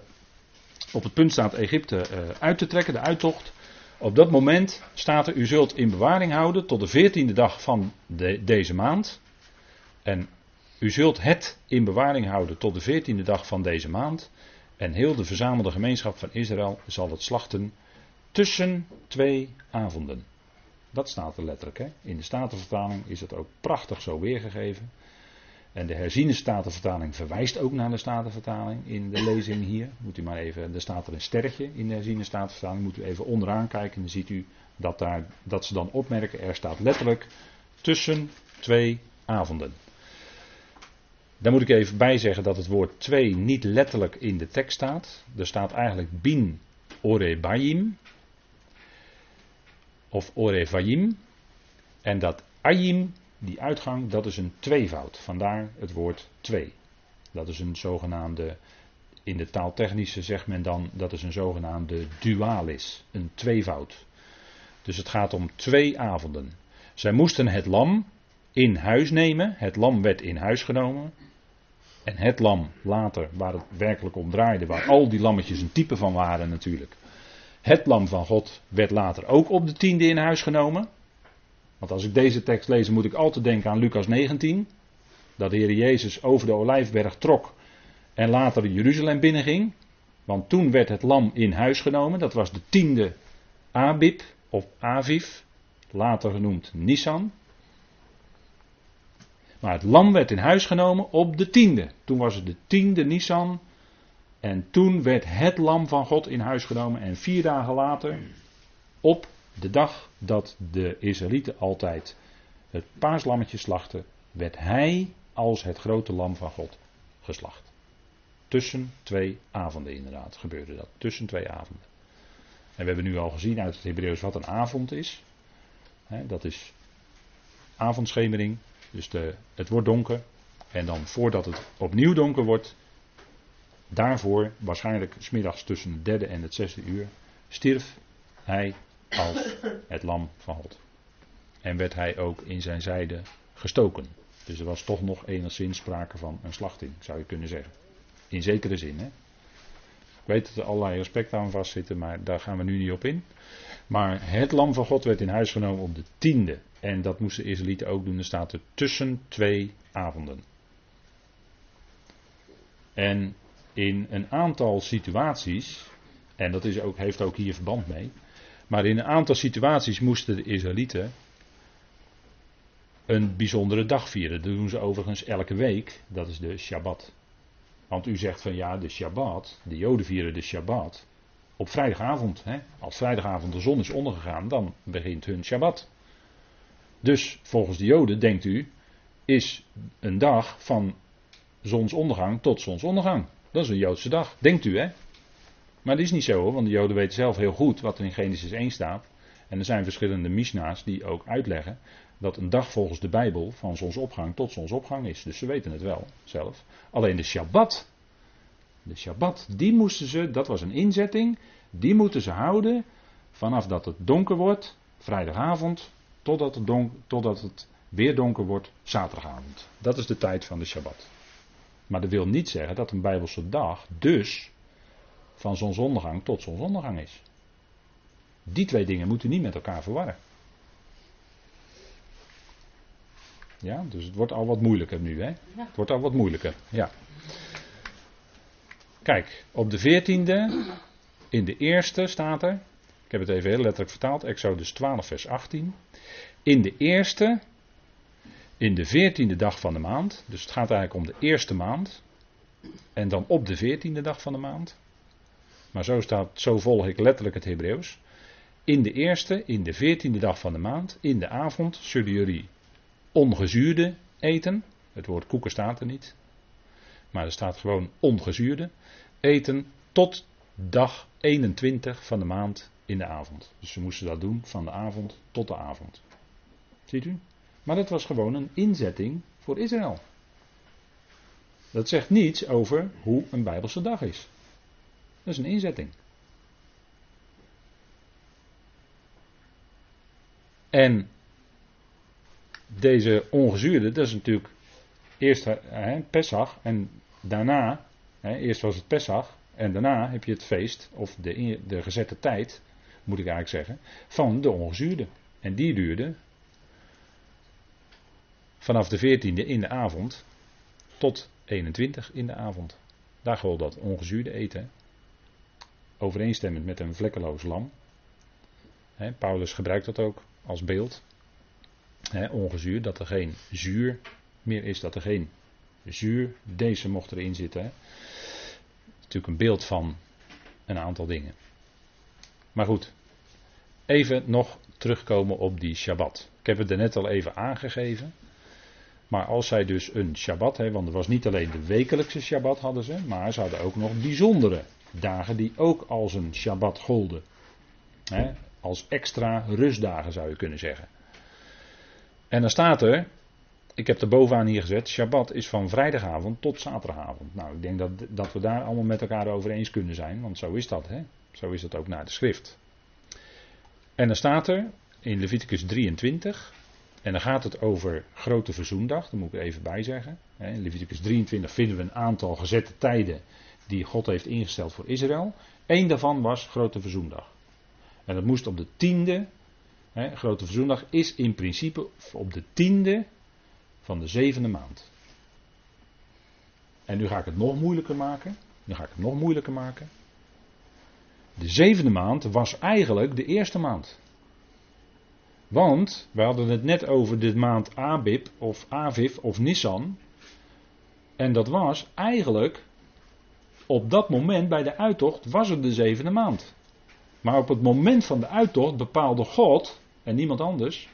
op het punt staat Egypte uh, uit te trekken, de uittocht. Op dat moment staat er, u zult in bewaring houden tot de veertiende dag van de, deze maand. En u zult het in bewaring houden tot de veertiende dag van deze maand. En heel de verzamelde gemeenschap van Israël zal het slachten tussen twee avonden. Dat staat er letterlijk. Hè? In de Statenvertaling is het ook prachtig zo weergegeven. En de herziene Statenvertaling verwijst ook naar de Statenvertaling in de lezing hier. Moet u maar even, er staat er een sterretje in de herziene Statenvertaling. Moet u even onderaan kijken en dan ziet u dat, daar, dat ze dan opmerken, er staat letterlijk tussen twee avonden. Daar moet ik even bij zeggen dat het woord twee niet letterlijk in de tekst staat. Er staat eigenlijk bin orebayim of orevayim. En dat ayim, die uitgang, dat is een tweevoud. Vandaar het woord twee. Dat is een zogenaamde, in de taaltechnische zegt men dan, dat is een zogenaamde dualis. Een tweevoud. Dus het gaat om twee avonden. Zij moesten het lam in huis nemen. Het lam werd in huis genomen. En het lam later, waar het werkelijk om draaide, waar al die lammetjes een type van waren natuurlijk. Het lam van God werd later ook op de tiende in huis genomen. Want als ik deze tekst lees, moet ik altijd denken aan Lucas 19. Dat de Heer Jezus over de olijfberg trok en later Jeruzalem binnenging. Want toen werd het lam in huis genomen. Dat was de tiende Abib of Aviv, later genoemd Nisan. Maar het lam werd in huis genomen op de tiende. Toen was het de tiende Nisan. En toen werd het lam van God in huis genomen. En vier dagen later, op de dag dat de Israëlieten altijd het paaslammetje slachten, werd hij als het grote lam van God geslacht. Tussen twee avonden inderdaad gebeurde dat. Tussen twee avonden. En we hebben nu al gezien uit het Hebreeuws wat een avond is. dat is avondschemering. Dus de, het wordt donker. En dan voordat het opnieuw donker wordt. Daarvoor, waarschijnlijk smiddags tussen het derde en het zesde uur. Stierf hij als het lam van God. En werd hij ook in zijn zijde gestoken. Dus er was toch nog enigszins sprake van een slachting, zou je kunnen zeggen. In zekere zin. Hè? Ik weet dat er allerlei aspecten aan vastzitten, maar daar gaan we nu niet op in. Maar het lam van God werd in huis genomen op de tiende. En dat moesten de Israëlieten ook doen. Er staat er tussen twee avonden. En in een aantal situaties, en dat is ook, heeft ook hier verband mee. Maar in een aantal situaties moesten de Israëlieten een bijzondere dag vieren. Dat doen ze overigens elke week. Dat is de Shabbat. Want u zegt van ja, de Shabbat, de Joden vieren de Shabbat op vrijdagavond. Hè? Als vrijdagavond de zon is ondergegaan, dan begint hun Shabbat. Dus volgens de Joden, denkt u, is een dag van zonsondergang tot zonsondergang. Dat is een Joodse dag, denkt u hè? Maar dat is niet zo hoor, want de Joden weten zelf heel goed wat er in Genesis 1 staat. En er zijn verschillende Mishna's die ook uitleggen dat een dag volgens de Bijbel van zonsopgang tot zonsopgang is. Dus ze weten het wel zelf. Alleen de Shabbat, de Shabbat, die moesten ze, dat was een inzetting, die moeten ze houden vanaf dat het donker wordt, vrijdagavond, totdat het, donker, totdat het weer donker wordt, zaterdagavond. Dat is de tijd van de Shabbat. Maar dat wil niet zeggen dat een Bijbelse dag dus van zonsondergang tot zonsondergang is. Die twee dingen moeten niet met elkaar verwarren. Ja, dus het wordt al wat moeilijker nu, hè? Het wordt al wat moeilijker, ja. Kijk, op de veertiende, in de eerste staat er, ik heb het even heel letterlijk vertaald, Exodus 12, vers 18. In de eerste, in de veertiende dag van de maand, dus het gaat eigenlijk om de eerste maand, en dan op de veertiende dag van de maand. Maar zo staat, zo volg ik letterlijk het Hebreeuws. In de eerste, in de veertiende dag van de maand, in de avond, zullen jullie ongezuurde eten. Het woord koeken staat er niet. Maar er staat gewoon ongezuurde eten tot dag 21 van de maand in de avond. Dus ze moesten dat doen van de avond tot de avond. Ziet u? Maar dat was gewoon een inzetting voor Israël. Dat zegt niets over hoe een Bijbelse dag is. Dat is een inzetting. En deze ongezuurde, dat is natuurlijk eerst hè, Pesach en daarna, hè, eerst was het Pesach en daarna heb je het feest, of de, de gezette tijd, moet ik eigenlijk zeggen, van de ongezuurde. En die duurde vanaf de 14e in de avond tot 21 in de avond. Daar gold dat ongezuurde eten. Overeenstemmend met een vlekkeloos lam. Paulus gebruikt dat ook als beeld ongezuur, dat er geen zuur meer is, dat er geen zuur, deze mocht erin zitten. Natuurlijk een beeld van een aantal dingen. Maar goed, even nog terugkomen op die Shabbat. Ik heb het er net al even aangegeven. Maar als zij dus een Shabbat, hè, want er was niet alleen de wekelijkse Shabbat hadden ze, maar ze hadden ook nog bijzondere dagen die ook als een Shabbat golden. Als extra rustdagen zou je kunnen zeggen. En dan staat er, ik heb er bovenaan hier gezet, Shabbat is van vrijdagavond tot zaterdagavond. Nou, ik denk dat, dat we daar allemaal met elkaar over eens kunnen zijn, want zo is dat? Zo is dat ook naar de schrift. En dan staat er in Leviticus 23, en dan gaat het over grote verzoendag, daar moet ik er even bij zeggen. In Leviticus 23 vinden we een aantal gezette tijden die God heeft ingesteld voor Israël. Eén daarvan was grote verzoendag. En dat moest op de tiende grote verzoendag is in principe op de tiende van de zevende maand. En nu ga ik het nog moeilijker maken. Nu ga ik het nog moeilijker maken. De zevende maand was eigenlijk de eerste maand. Want we hadden het net over de maand Abib of Aviv of Nissan. En dat was eigenlijk op dat moment bij de uittocht was het de zevende maand. Maar op het moment van de uittocht bepaalde God en niemand anders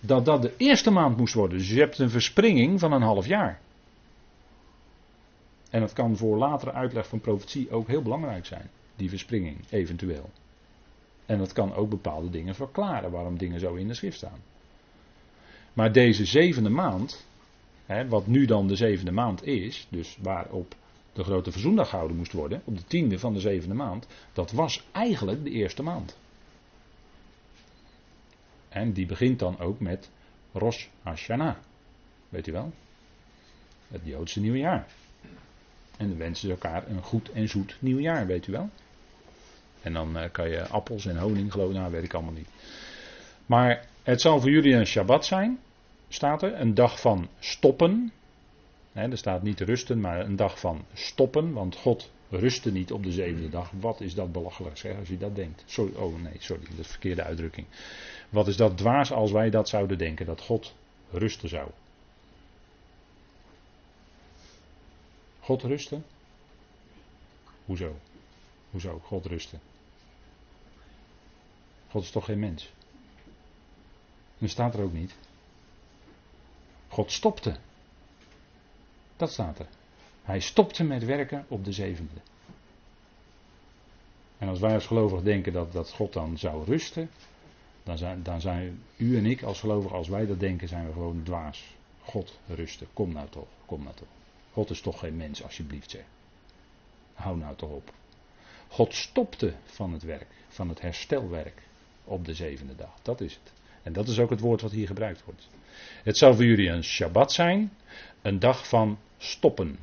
dat dat de eerste maand moest worden. Dus je hebt een verspringing van een half jaar. En dat kan voor latere uitleg van profetie ook heel belangrijk zijn, die verspringing eventueel. En dat kan ook bepaalde dingen verklaren waarom dingen zo in de schrift staan. Maar deze zevende maand, hè, wat nu dan de zevende maand is, dus waarop de grote verzoendag gehouden moest worden, op de tiende van de zevende maand, dat was eigenlijk de eerste maand. En die begint dan ook met Rosh Hashanah. Weet u wel? Het Joodse nieuwjaar. En dan wensen ze elkaar een goed en zoet nieuwjaar, weet u wel? En dan uh, kan je appels en honing geloven, nou weet ik allemaal niet. Maar het zal voor jullie een Shabbat zijn, staat er. Een dag van stoppen. Er staat niet rusten, maar een dag van stoppen. Want God rustte niet op de zevende dag. Wat is dat belachelijk als je dat denkt. Sorry, oh nee, sorry, dat is verkeerde uitdrukking. Wat is dat dwaas als wij dat zouden denken, dat God rusten zou. God rusten? Hoezo? Hoezo God rusten? God is toch geen mens? Dat staat er ook niet. God stopte. Dat staat er. Hij stopte met werken op de zevende. En als wij als gelovigen denken dat, dat God dan zou rusten, dan zijn, dan zijn u en ik als gelovigen, als wij dat denken, zijn we gewoon dwaas. God rusten. Kom nou toch, kom nou toch. God is toch geen mens, alsjeblieft zeg. Hou nou toch op. God stopte van het werk, van het herstelwerk op de zevende dag. Dat is het. En dat is ook het woord wat hier gebruikt wordt. Het zal voor jullie een Shabbat zijn, een dag van stoppen.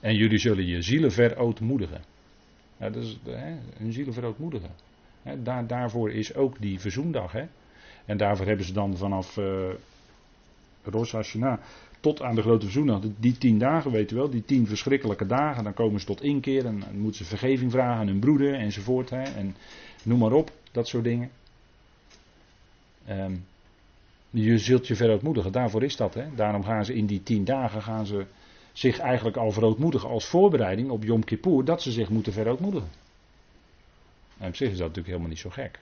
En jullie zullen je zielen verootmoedigen. Dat is hè, een zielen verootmoedigen. Hè, daar, daarvoor is ook die verzoendag. Hè. En daarvoor hebben ze dan vanaf uh, Rosh tot aan de grote verzoendag, die tien dagen, weet u wel, die tien verschrikkelijke dagen, dan komen ze tot inkeer en dan moeten ze vergeving vragen aan hun broeder enzovoort. Hè, en noem maar op, dat soort dingen. Um, je zult je verootmoedigen, daarvoor is dat. Hè. Daarom gaan ze in die tien dagen gaan ze zich eigenlijk al verootmoedigen als voorbereiding op Yom Kippur, dat ze zich moeten verootmoedigen. En op zich is dat natuurlijk helemaal niet zo gek.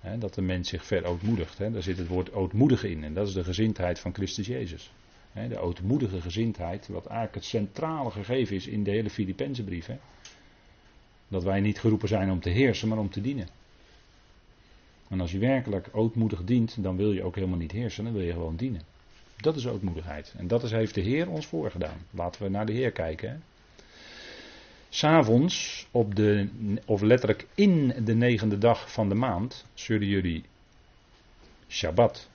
Hè, dat de mens zich verootmoedigt. Hè. Daar zit het woord ootmoedigen in. En dat is de gezindheid van Christus Jezus. Hè, de ootmoedige gezindheid, wat eigenlijk het centrale gegeven is in de hele Filippenzenbrief. Dat wij niet geroepen zijn om te heersen, maar om te dienen. En als je werkelijk ootmoedig dient, dan wil je ook helemaal niet heersen, dan wil je gewoon dienen. Dat is ootmoedigheid. En dat is, heeft de Heer ons voorgedaan. Laten we naar de Heer kijken. S'avonds, of letterlijk in de negende dag van de maand, zullen jullie Shabbat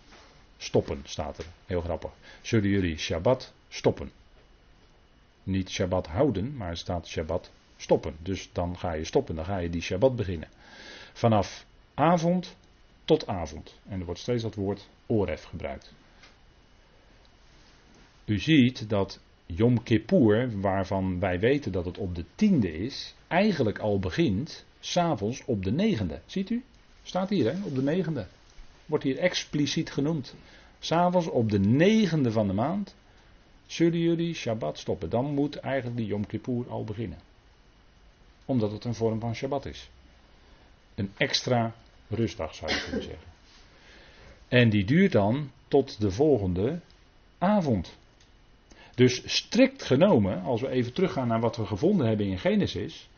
stoppen, staat er. Heel grappig. Zullen jullie Shabbat stoppen. Niet Shabbat houden, maar er staat Shabbat stoppen. Dus dan ga je stoppen, dan ga je die Shabbat beginnen. Vanaf avond tot avond. En er wordt steeds dat woord oref gebruikt. U ziet dat Yom Kippur, waarvan wij weten dat het op de tiende is, eigenlijk al begint s'avonds op de negende. Ziet u? Staat hier, hè? Op de negende. Wordt hier expliciet genoemd. S'avonds op de negende van de maand zullen jullie Shabbat stoppen. Dan moet eigenlijk die Yom Kippur al beginnen. Omdat het een vorm van Shabbat is. Een extra rustdag zou je kunnen zeggen. En die duurt dan tot de volgende avond. Dus strikt genomen, als we even teruggaan naar wat we gevonden hebben in Genesis,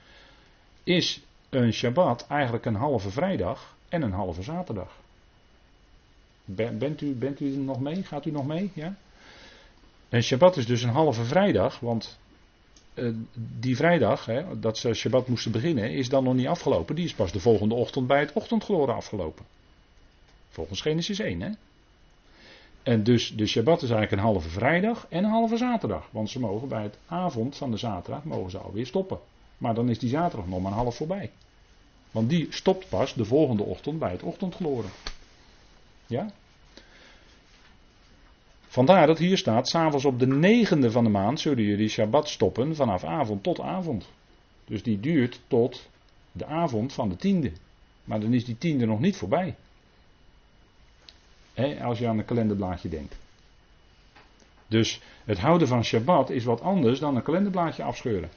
is een Shabbat eigenlijk een halve vrijdag en een halve zaterdag. Bent u, bent u nog mee? Gaat u nog mee? Ja? Een Shabbat is dus een halve vrijdag, want die vrijdag, hè, dat ze Shabbat moesten beginnen, is dan nog niet afgelopen. Die is pas de volgende ochtend bij het ochtendgloren afgelopen. Volgens Genesis 1, hè? En dus de Shabbat is eigenlijk een halve vrijdag en een halve zaterdag. Want ze mogen bij het avond van de zaterdag mogen ze alweer stoppen. Maar dan is die zaterdag nog maar een half voorbij. Want die stopt pas de volgende ochtend bij het ochtendgloren. Ja? Vandaar dat hier staat, s'avonds op de negende van de maand zullen jullie Shabbat stoppen vanaf avond tot avond. Dus die duurt tot de avond van de tiende. Maar dan is die tiende nog niet voorbij. Als je aan een kalenderblaadje denkt. Dus het houden van Shabbat is wat anders dan een kalenderblaadje afscheuren.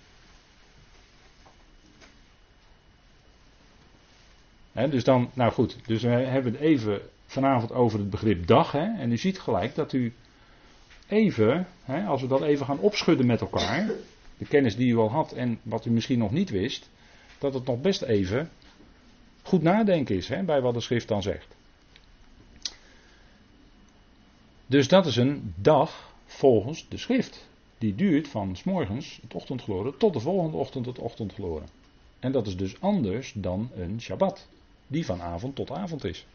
dus dan, nou goed, dus we hebben het even vanavond over het begrip dag. En u ziet gelijk dat u even, hè, als we dat even gaan opschudden met elkaar, de kennis die u al had en wat u misschien nog niet wist, dat het nog best even goed nadenken is hè, bij wat de schrift dan zegt. Dus dat is een dag volgens de schrift. Die duurt van s morgens het ochtendgloren tot de volgende ochtend het ochtendgloren. En dat is dus anders dan een Shabbat. Die van avond tot avond is.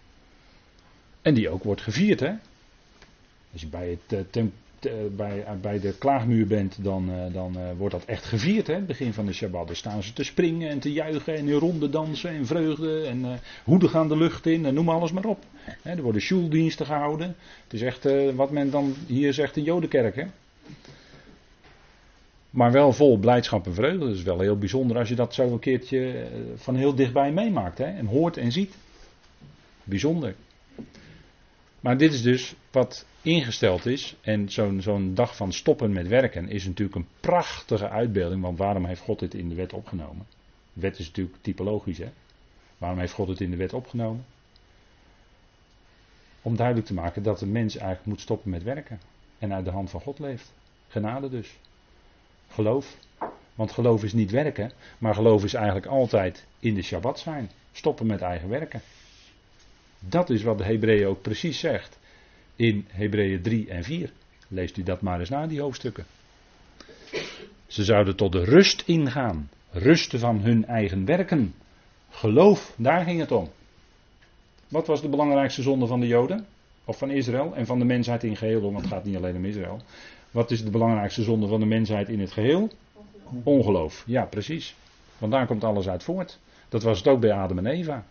En die ook wordt gevierd, hè. Als je bij, het, uh, bij, uh, bij de klaagmuur bent, dan, dan wordt dat echt gevierd, hè. Begin van de Shabbat. Dan staan ze te springen en te juichen en in ronde dansen en vreugde. En hoeden gaan de lucht in en noem alles maar op. Hè, er worden schooldiensten gehouden. Het is echt wat men dan hier zegt een jodenkerk, hè. Maar wel vol blijdschap en vreugde. Dat is wel heel bijzonder als je dat zo een keertje van heel dichtbij meemaakt. Hè? En hoort en ziet. Bijzonder. Maar dit is dus wat ingesteld is. En zo'n zo'n dag van stoppen met werken is natuurlijk een prachtige uitbeelding. Want waarom heeft God dit in de wet opgenomen? Wet is natuurlijk typologisch. Hè? Waarom heeft God het in de wet opgenomen? Om duidelijk te maken dat de mens eigenlijk moet stoppen met werken. En uit de hand van God leeft. Genade dus. Geloof. Want geloof is niet werken, maar geloof is eigenlijk altijd in de Shabbat zijn. Stoppen met eigen werken. Dat is wat de Hebreeën ook precies zegt in Hebreeën 3 en 4. Leest u dat maar eens na, die hoofdstukken. Ze zouden tot de rust ingaan. Rusten van hun eigen werken. Geloof, daar ging het om. Wat was de belangrijkste zonde van de Joden? Of van Israël en van de mensheid in geheel, want het gaat niet alleen om Israël. Wat is de belangrijkste zonde van de mensheid in het geheel? Ongeloof. Ja, precies. Want daar komt alles uit voort. Dat was het ook bij Adam en Eva.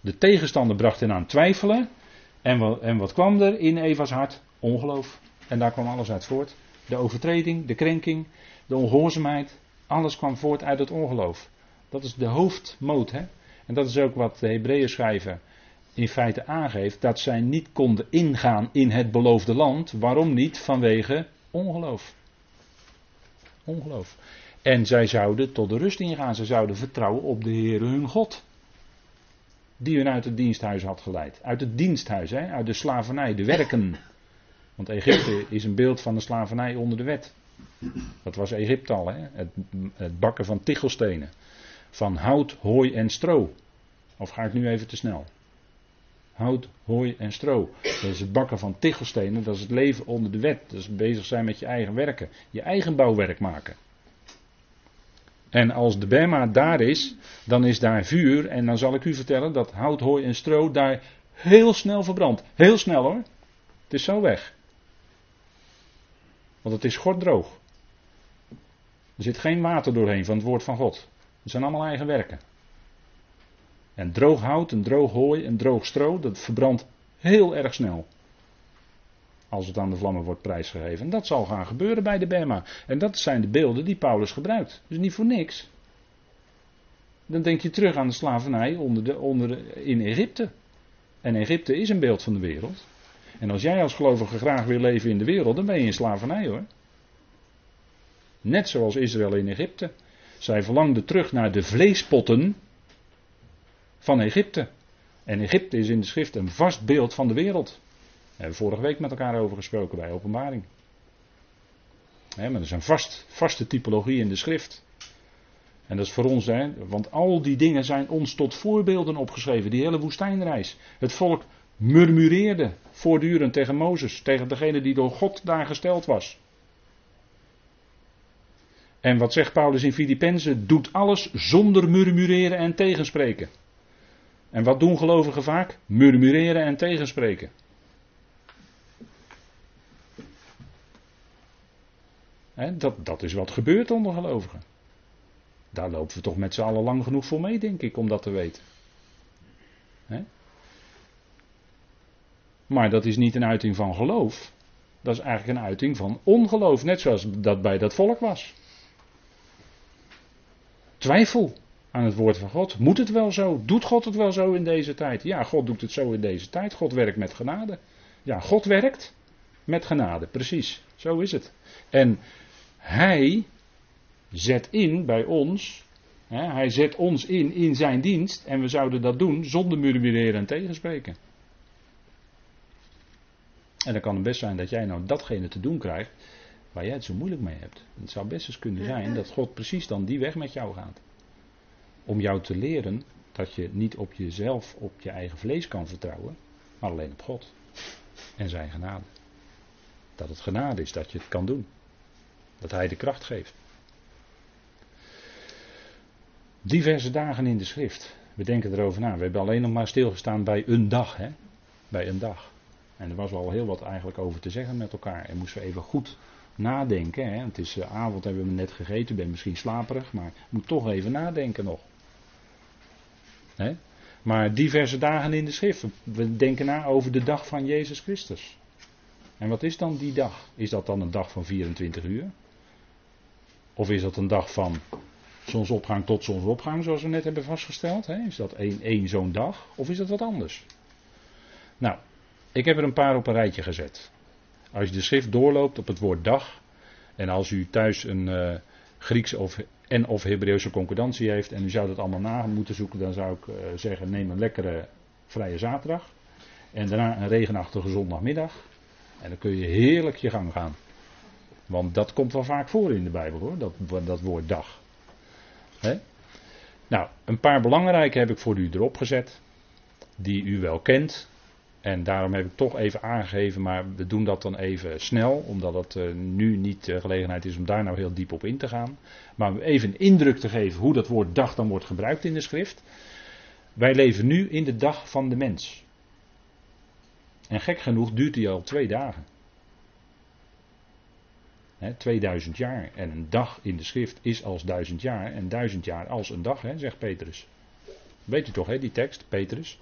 De tegenstander bracht hen aan twijfelen. En wat, en wat kwam er in Eva's hart? Ongeloof. En daar kwam alles uit voort. De overtreding, de krenking, de ongehoorzaamheid. Alles kwam voort uit het ongeloof. Dat is de hoofdmoot. Hè? En dat is ook wat de Hebreeën schrijven in feite aangeeft dat zij niet konden ingaan in het beloofde land. Waarom niet? Vanwege ongeloof. Ongeloof. En zij zouden tot de rust ingaan. Ze zouden vertrouwen op de Heer hun God. Die hun uit het diensthuis had geleid. Uit het diensthuis, hè? uit de slavernij, de werken. Want Egypte is een beeld van de slavernij onder de wet. Dat was Egypte al, hè? Het, het bakken van tichelstenen. Van hout, hooi en stro. Of ga ik nu even te snel? hout, hooi en stro. Dat het bakken van tichelstenen, dat is het leven onder de wet. Dat is bezig zijn met je eigen werken, je eigen bouwwerk maken. En als de Bema daar is, dan is daar vuur. En dan zal ik u vertellen dat hout, hooi en stro daar heel snel verbrandt. Heel snel hoor. Het is zo weg. Want het is droog. Er zit geen water doorheen van het woord van God. Het zijn allemaal eigen werken. En droog hout en droog hooi en droog stro, dat verbrandt heel erg snel. Als het aan de vlammen wordt prijsgegeven. En dat zal gaan gebeuren bij de Bema. En dat zijn de beelden die Paulus gebruikt. Dus niet voor niks. Dan denk je terug aan de slavernij onder de, onder de, in Egypte. En Egypte is een beeld van de wereld. En als jij als gelovige graag wil leven in de wereld, dan ben je in slavernij hoor. Net zoals Israël in Egypte. Zij verlangden terug naar de vleespotten van Egypte. En Egypte is in de schrift een vast beeld van de wereld. Hebben we vorige week met elkaar over gesproken bij openbaring. maar dat is een vast, vaste typologie in de schrift. En dat is voor ons, hè, want al die dingen zijn ons tot voorbeelden opgeschreven. Die hele woestijnreis. Het volk murmureerde voortdurend tegen Mozes, tegen degene die door God daar gesteld was. En wat zegt Paulus in Filippenzen? Doet alles zonder murmureren en tegenspreken. En wat doen gelovigen vaak? Murmureren en tegenspreken. Dat, dat is wat gebeurt onder gelovigen. Daar lopen we toch met z'n allen lang genoeg voor mee, denk ik, om dat te weten. Maar dat is niet een uiting van geloof. Dat is eigenlijk een uiting van ongeloof, net zoals dat bij dat volk was. Twijfel aan het woord van God. Moet het wel zo? Doet God het wel zo in deze tijd? Ja, God doet het zo in deze tijd. God werkt met genade. Ja, God werkt met genade, precies. Zo is het. En Hij zet in bij ons. Hè, hij zet ons in in zijn dienst. En we zouden dat doen zonder murmureren en tegenspreken. En dan kan het best zijn dat jij nou datgene te doen krijgt waar jij het zo moeilijk mee hebt. Het zou best eens kunnen zijn dat God precies dan die weg met jou gaat. Om jou te leren dat je niet op jezelf, op je eigen vlees kan vertrouwen, maar alleen op God en zijn genade. Dat het genade is dat je het kan doen. Dat Hij de kracht geeft. Diverse dagen in de schrift. We denken erover na. We hebben alleen nog maar stilgestaan bij een dag. Hè? Bij een dag. En er was al heel wat eigenlijk over te zeggen met elkaar. En moesten we even goed nadenken. Hè? Het is uh, avond, hebben we net gegeten. ben misschien slaperig, maar moet toch even nadenken nog. Hè? Maar diverse dagen in de schrift. We denken na over de dag van Jezus Christus. En wat is dan die dag? Is dat dan een dag van 24 uur? Of is dat een dag van zonsopgang tot zonsopgang, zoals we net hebben vastgesteld? Hè? Is dat één, één zo'n dag? Of is dat wat anders? Nou, ik heb er een paar op een rijtje gezet. Als je de schrift doorloopt op het woord dag. En als u thuis een uh, Grieks of, en of Hebreeuwse concordantie heeft. En u zou dat allemaal na moeten zoeken. Dan zou ik uh, zeggen neem een lekkere vrije zaterdag. En daarna een regenachtige zondagmiddag. En dan kun je heerlijk je gang gaan. Want dat komt wel vaak voor in de Bijbel hoor. Dat, dat woord dag. Nou, een paar belangrijke heb ik voor u erop gezet. Die u wel kent. En daarom heb ik toch even aangegeven, maar we doen dat dan even snel, omdat het uh, nu niet de gelegenheid is om daar nou heel diep op in te gaan. Maar even een indruk te geven hoe dat woord dag dan wordt gebruikt in de schrift. Wij leven nu in de dag van de mens. En gek genoeg duurt die al twee dagen. He, 2000 jaar. En een dag in de schrift is als duizend jaar. En duizend jaar als een dag, he, zegt Petrus. Weet u toch, he, die tekst, Petrus?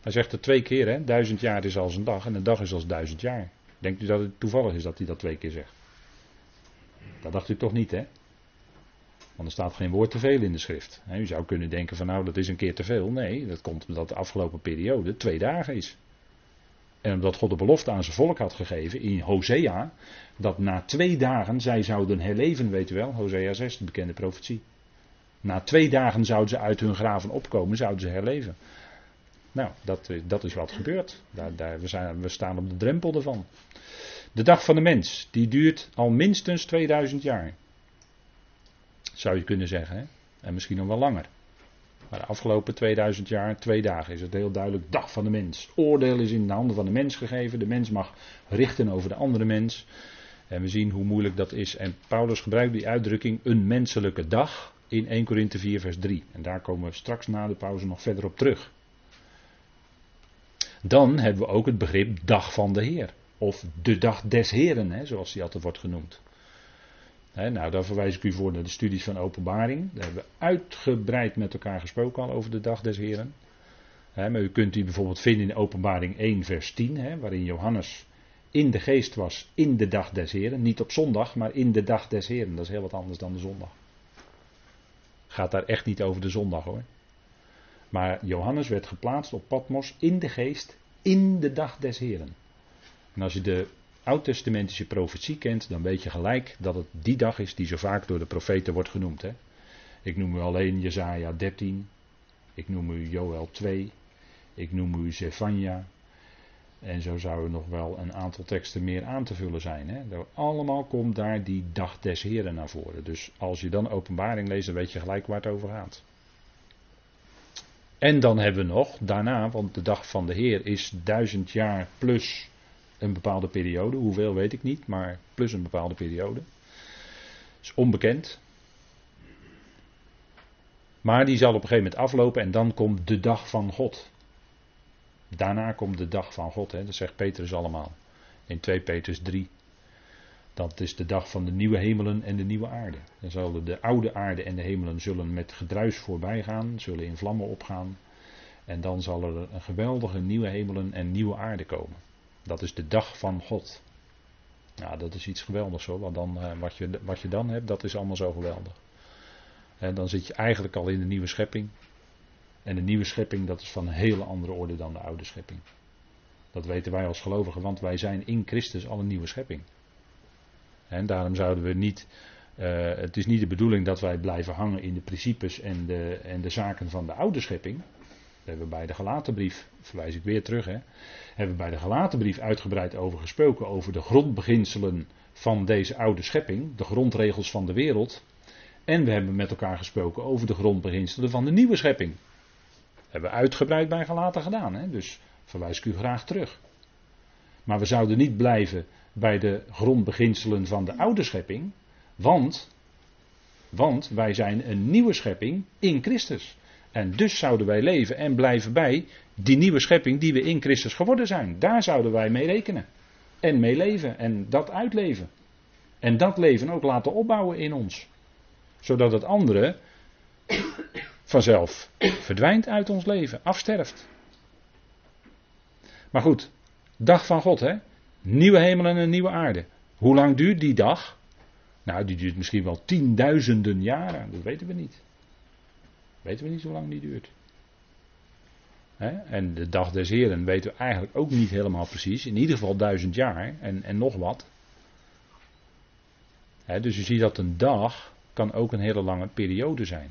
Hij zegt het twee keer, hè? Duizend jaar is als een dag en een dag is als duizend jaar. Denkt u dat het toevallig is dat hij dat twee keer zegt? Dat dacht u toch niet, hè? Want er staat geen woord te veel in de schrift. U zou kunnen denken van nou, dat is een keer te veel. Nee, dat komt omdat de afgelopen periode twee dagen is. En omdat God de belofte aan zijn volk had gegeven in Hosea, dat na twee dagen zij zouden herleven, weet u wel, Hosea 6, de bekende profetie. Na twee dagen zouden ze uit hun graven opkomen, zouden ze herleven. Nou, dat, eh, dat is wat gebeurt. Daar, daar, we, zijn, we staan op de drempel ervan. De dag van de mens, die duurt al minstens 2000 jaar. Zou je kunnen zeggen, hè? en misschien nog wel langer. Maar de afgelopen 2000 jaar, twee dagen, is het heel duidelijk dag van de mens. Oordeel is in de handen van de mens gegeven. De mens mag richten over de andere mens. En we zien hoe moeilijk dat is. En Paulus gebruikt die uitdrukking een menselijke dag in 1 Korinthe 4 vers 3. En daar komen we straks na de pauze nog verder op terug. Dan hebben we ook het begrip dag van de Heer. Of de dag des Heren, hè, zoals die altijd wordt genoemd. Nou, daar verwijs ik u voor naar de studies van openbaring. Daar hebben we uitgebreid met elkaar gesproken al over de dag des Heren. Maar u kunt die bijvoorbeeld vinden in openbaring 1 vers 10, hè, waarin Johannes in de geest was in de dag des Heren. Niet op zondag, maar in de dag des Heren. Dat is heel wat anders dan de zondag. Gaat daar echt niet over de zondag hoor. Maar Johannes werd geplaatst op Patmos in de geest in de dag des Heren. En als je de oud-testamentische profetie kent, dan weet je gelijk dat het die dag is die zo vaak door de profeten wordt genoemd. Hè? Ik noem u alleen Jezaja 13, ik noem u Joel 2, ik noem u Zefania. En zo zouden nog wel een aantal teksten meer aan te vullen zijn. Hè? Allemaal komt daar die dag des Heren naar voren. Dus als je dan openbaring leest, dan weet je gelijk waar het over gaat. En dan hebben we nog daarna, want de dag van de Heer is duizend jaar plus een bepaalde periode. Hoeveel weet ik niet, maar plus een bepaalde periode. Is onbekend. Maar die zal op een gegeven moment aflopen en dan komt de dag van God. Daarna komt de dag van God, hè? dat zegt Petrus allemaal. In 2 Petrus 3. Dat is de dag van de nieuwe hemelen en de nieuwe aarde. Dan zullen de oude aarde en de hemelen zullen met gedruis voorbij gaan, zullen in vlammen opgaan. En dan zal er een geweldige nieuwe hemelen en nieuwe aarde komen. Dat is de dag van God. Nou, dat is iets geweldigs hoor. Want dan, eh, wat, je, wat je dan hebt, dat is allemaal zo geweldig. dan zit je eigenlijk al in de nieuwe schepping. En de nieuwe schepping, dat is van een hele andere orde dan de oude schepping. Dat weten wij als gelovigen, want wij zijn in Christus al een nieuwe schepping. En daarom zouden we niet. Uh, het is niet de bedoeling dat wij blijven hangen in de principes en de, en de zaken van de oude schepping. Dat hebben we bij de Galatenbrief, verwijs ik weer terug, hè, hebben we bij de Galatenbrief uitgebreid over gesproken, over de grondbeginselen van deze oude schepping, de grondregels van de wereld. En we hebben met elkaar gesproken over de grondbeginselen van de nieuwe schepping. Hebben we uitgebreid bij Galaten gedaan, hè, dus verwijs ik u graag terug. Maar we zouden niet blijven bij de grondbeginselen van de oude schepping, want, want wij zijn een nieuwe schepping in Christus. En dus zouden wij leven en blijven bij die nieuwe schepping die we in Christus geworden zijn. Daar zouden wij mee rekenen. En mee leven en dat uitleven. En dat leven ook laten opbouwen in ons. Zodat het andere vanzelf verdwijnt uit ons leven, afsterft. Maar goed, dag van God, hè? Nieuwe hemel en een nieuwe aarde. Hoe lang duurt die dag? Nou, die duurt misschien wel tienduizenden jaren, dat weten we niet. Weten we niet hoe lang die duurt. En de dag des Heren weten we eigenlijk ook niet helemaal precies. In ieder geval duizend jaar en, en nog wat. dus je ziet dat een dag kan ook een hele lange periode zijn.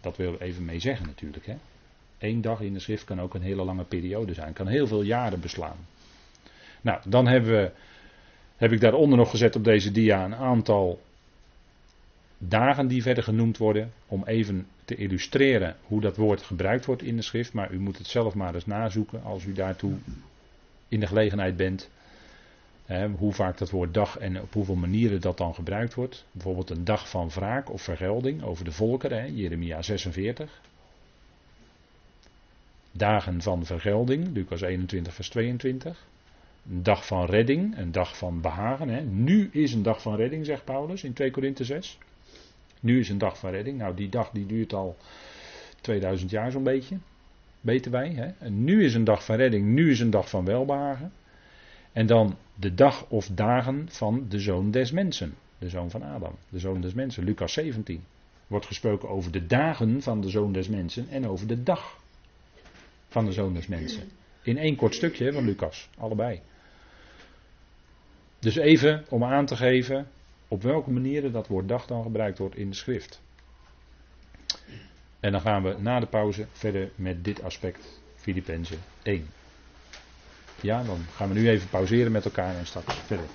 Dat wil ik even mee zeggen natuurlijk. Hè. Eén dag in de schrift kan ook een hele lange periode zijn. Kan heel veel jaren beslaan. Nou, dan hebben we, heb ik daaronder nog gezet op deze dia een aantal dagen die verder genoemd worden. Om even te illustreren hoe dat woord gebruikt wordt in de schrift. Maar u moet het zelf maar eens nazoeken als u daartoe in de gelegenheid bent. hoe vaak dat woord dag en op hoeveel manieren dat dan gebruikt wordt. Bijvoorbeeld een dag van wraak of vergelding over de volkeren, Jeremia 46. Dagen van vergelding, Lucas 21, vers 22. Een dag van redding, een dag van behagen. Hè. Nu is een dag van redding, zegt Paulus in 2 Korinthe 6. Nu is een dag van redding. Nou, die dag die duurt al 2000 jaar zo'n beetje. Weten wij. Hè? En nu is een dag van redding, nu is een dag van welbehagen. En dan de dag of dagen van de zoon des mensen. De zoon van Adam. De zoon des mensen. Lucas 17. Wordt gesproken over de dagen van de zoon des mensen en over de dag van de zoon des mensen. In één kort stukje van Lucas. Allebei. Dus even om aan te geven op welke manieren dat woord dag dan gebruikt wordt in de schrift. En dan gaan we na de pauze verder met dit aspect, Filippenzen 1. Ja, dan gaan we nu even pauzeren met elkaar en straks verder.